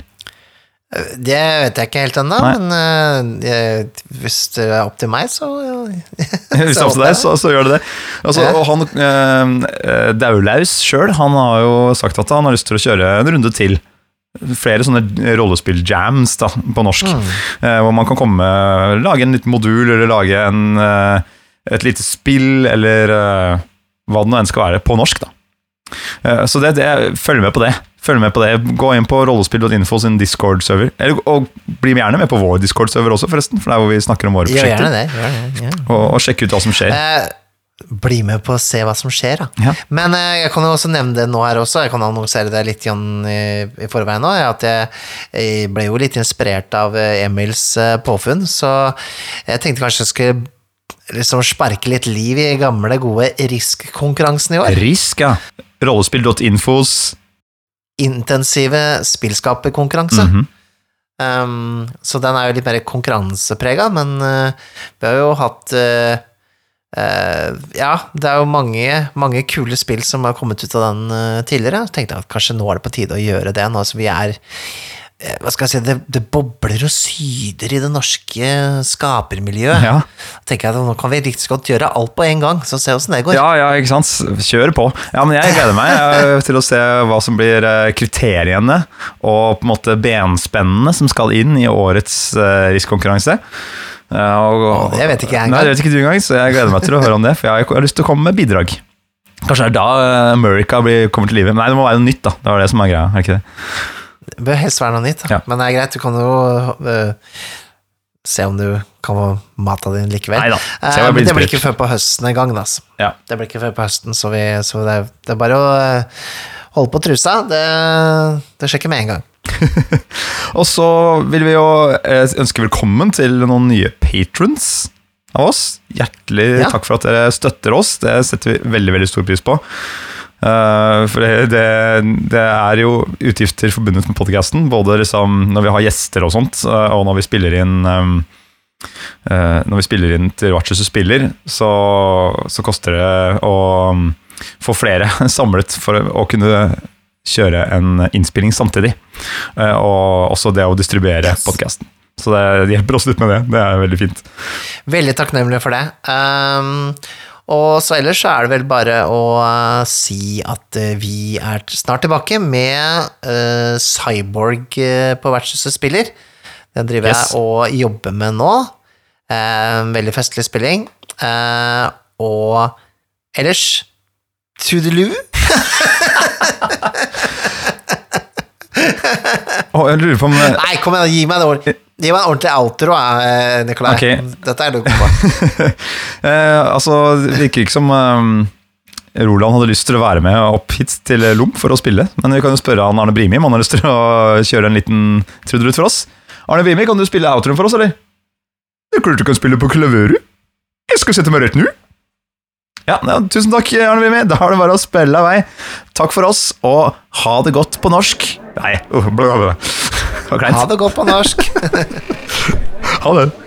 Det vet jeg ikke helt ennå, men uh, jeg- hvis det er opp til meg, så Hvis det er opp til deg, så, så gjør det det. Altså, Ja. og han, uh, Daulaus sjøl har jo sagt at han har lyst til å kjøre en runde til. Flere sånne rollespill-jams da, på norsk. eh, hvor man kan komme, lage en liten modul, eller lage en, et lite spill, eller hva det nå enn skal være, på norsk. da. Eh, så det, det, følg med på det. Følg med på det. Gå inn på rollespill.info sin Discord-server. Og bli gjerne med på vår Discord-server også, forresten. For det er hvor vi snakker om våre prosjekter. Gjør gjerne det. Gjør gjerne. ja. Og, og sjekke ut hva som skjer. Eh, bli med på å se hva som skjer, da. Ja. Men eh, jeg kan jo også nevne det nå her også, jeg kan annonsere det litt grann i, i forveien nå, at jeg, jeg ble jo litt inspirert av eh, Emils eh, påfunn, så jeg tenkte kanskje jeg skulle liksom sparke litt liv i gamle, gode Risk-konkurransen i år. Risk, ja. Rollespill.infos Intensive spillskaperkonkurranse. Mhm. Um, så den er jo litt mer konkurranseprega, men uh, vi har jo hatt uh, uh, Ja, det er jo mange, mange kule spill som har kommet ut av den tidligere. Så tenkte jeg at kanskje nå er det på tide å gjøre det, nå som vi er hva skal jeg si, det, det bobler og syder i det norske skapermiljøet. Ja. tenker jeg at Nå kan vi riktig godt gjøre alt på en gang, så se åssen det går. ja, ja, ikke sant. Kjør på. Ja, men jeg gleder meg eh, til å se hva som blir eh, kriteriene og på en måte benspennene som skal inn i årets Risk-konkurranse. Eh, og- det vet ikke jeg engang. Nei, det vet ikke du engang, så jeg gleder meg til å høre om det. For jeg har lyst til å komme med bidrag. Kanskje det er da eh, America blir, kommer til live. Nei, det må være noe nytt, da. Det var det som er greia. er ikke det? Det bør helst være noe nytt. Ja. men det er greit, du kan jo uh, se om du kan få mata din likevel. Neida, blir men det blir ikke før på høsten en gang, da. altså. Ja. Det blir ikke før på høsten, så, vi, så det, er, det er bare å uh, holde på trusa. Det, det skjer ikke med en gang. Og så vil vi jo ønske velkommen til noen nye patrons av oss. Hjertelig Ja. takk for at dere støtter oss. Det setter vi veldig veldig stor pris på. Eh, for det, det, det er jo utgifter forbundet med podkasten, både liksom når vi har gjester og sånt, eh, og når vi spiller inn um, eh, Når vi spiller inn til Watches og spiller, så, så koster det å um, få flere samlet for å kunne kjøre en innspilling samtidig. Og også det å distribuere Yes. podkasten. Så det, det hjelper oss litt med det. Det er veldig fint. Veldig takknemlig for det. Um, og så ellers så er det vel bare å uh, si at uh, vi er snart tilbake med uh, Cyborg på vertshuset spiller. Den driver Yes. jeg og jobber med nå. Uh, veldig festlig spilling. Uh, og ellers Toodaloo. Å, jeg lurer på om eh, Nei, kom igjen, gi meg det ordentlig. Gi meg en ordentlig outro, eh, Nikolai. Okay. Dette er du god på. eh, Altså, det virker ikke som eh, Roland hadde lyst til å være med opp hit til Lom for å spille. Men vi kan jo spørre han Arne Brimi om han har lyst til å kjøre en liten trudelutt for oss. Arne Brimi, kan du spille outroen for oss, eller? Det er klart du kan spille på klaveret. Jeg skal sette meg rett nå. Ja, tusen takk, Arne Vimi. Da har det bare å spille av vei. Takk for oss, og ha det godt på norsk. Nei, uh, bla, bla, bla. Det var Ha det godt på norsk. Ha det.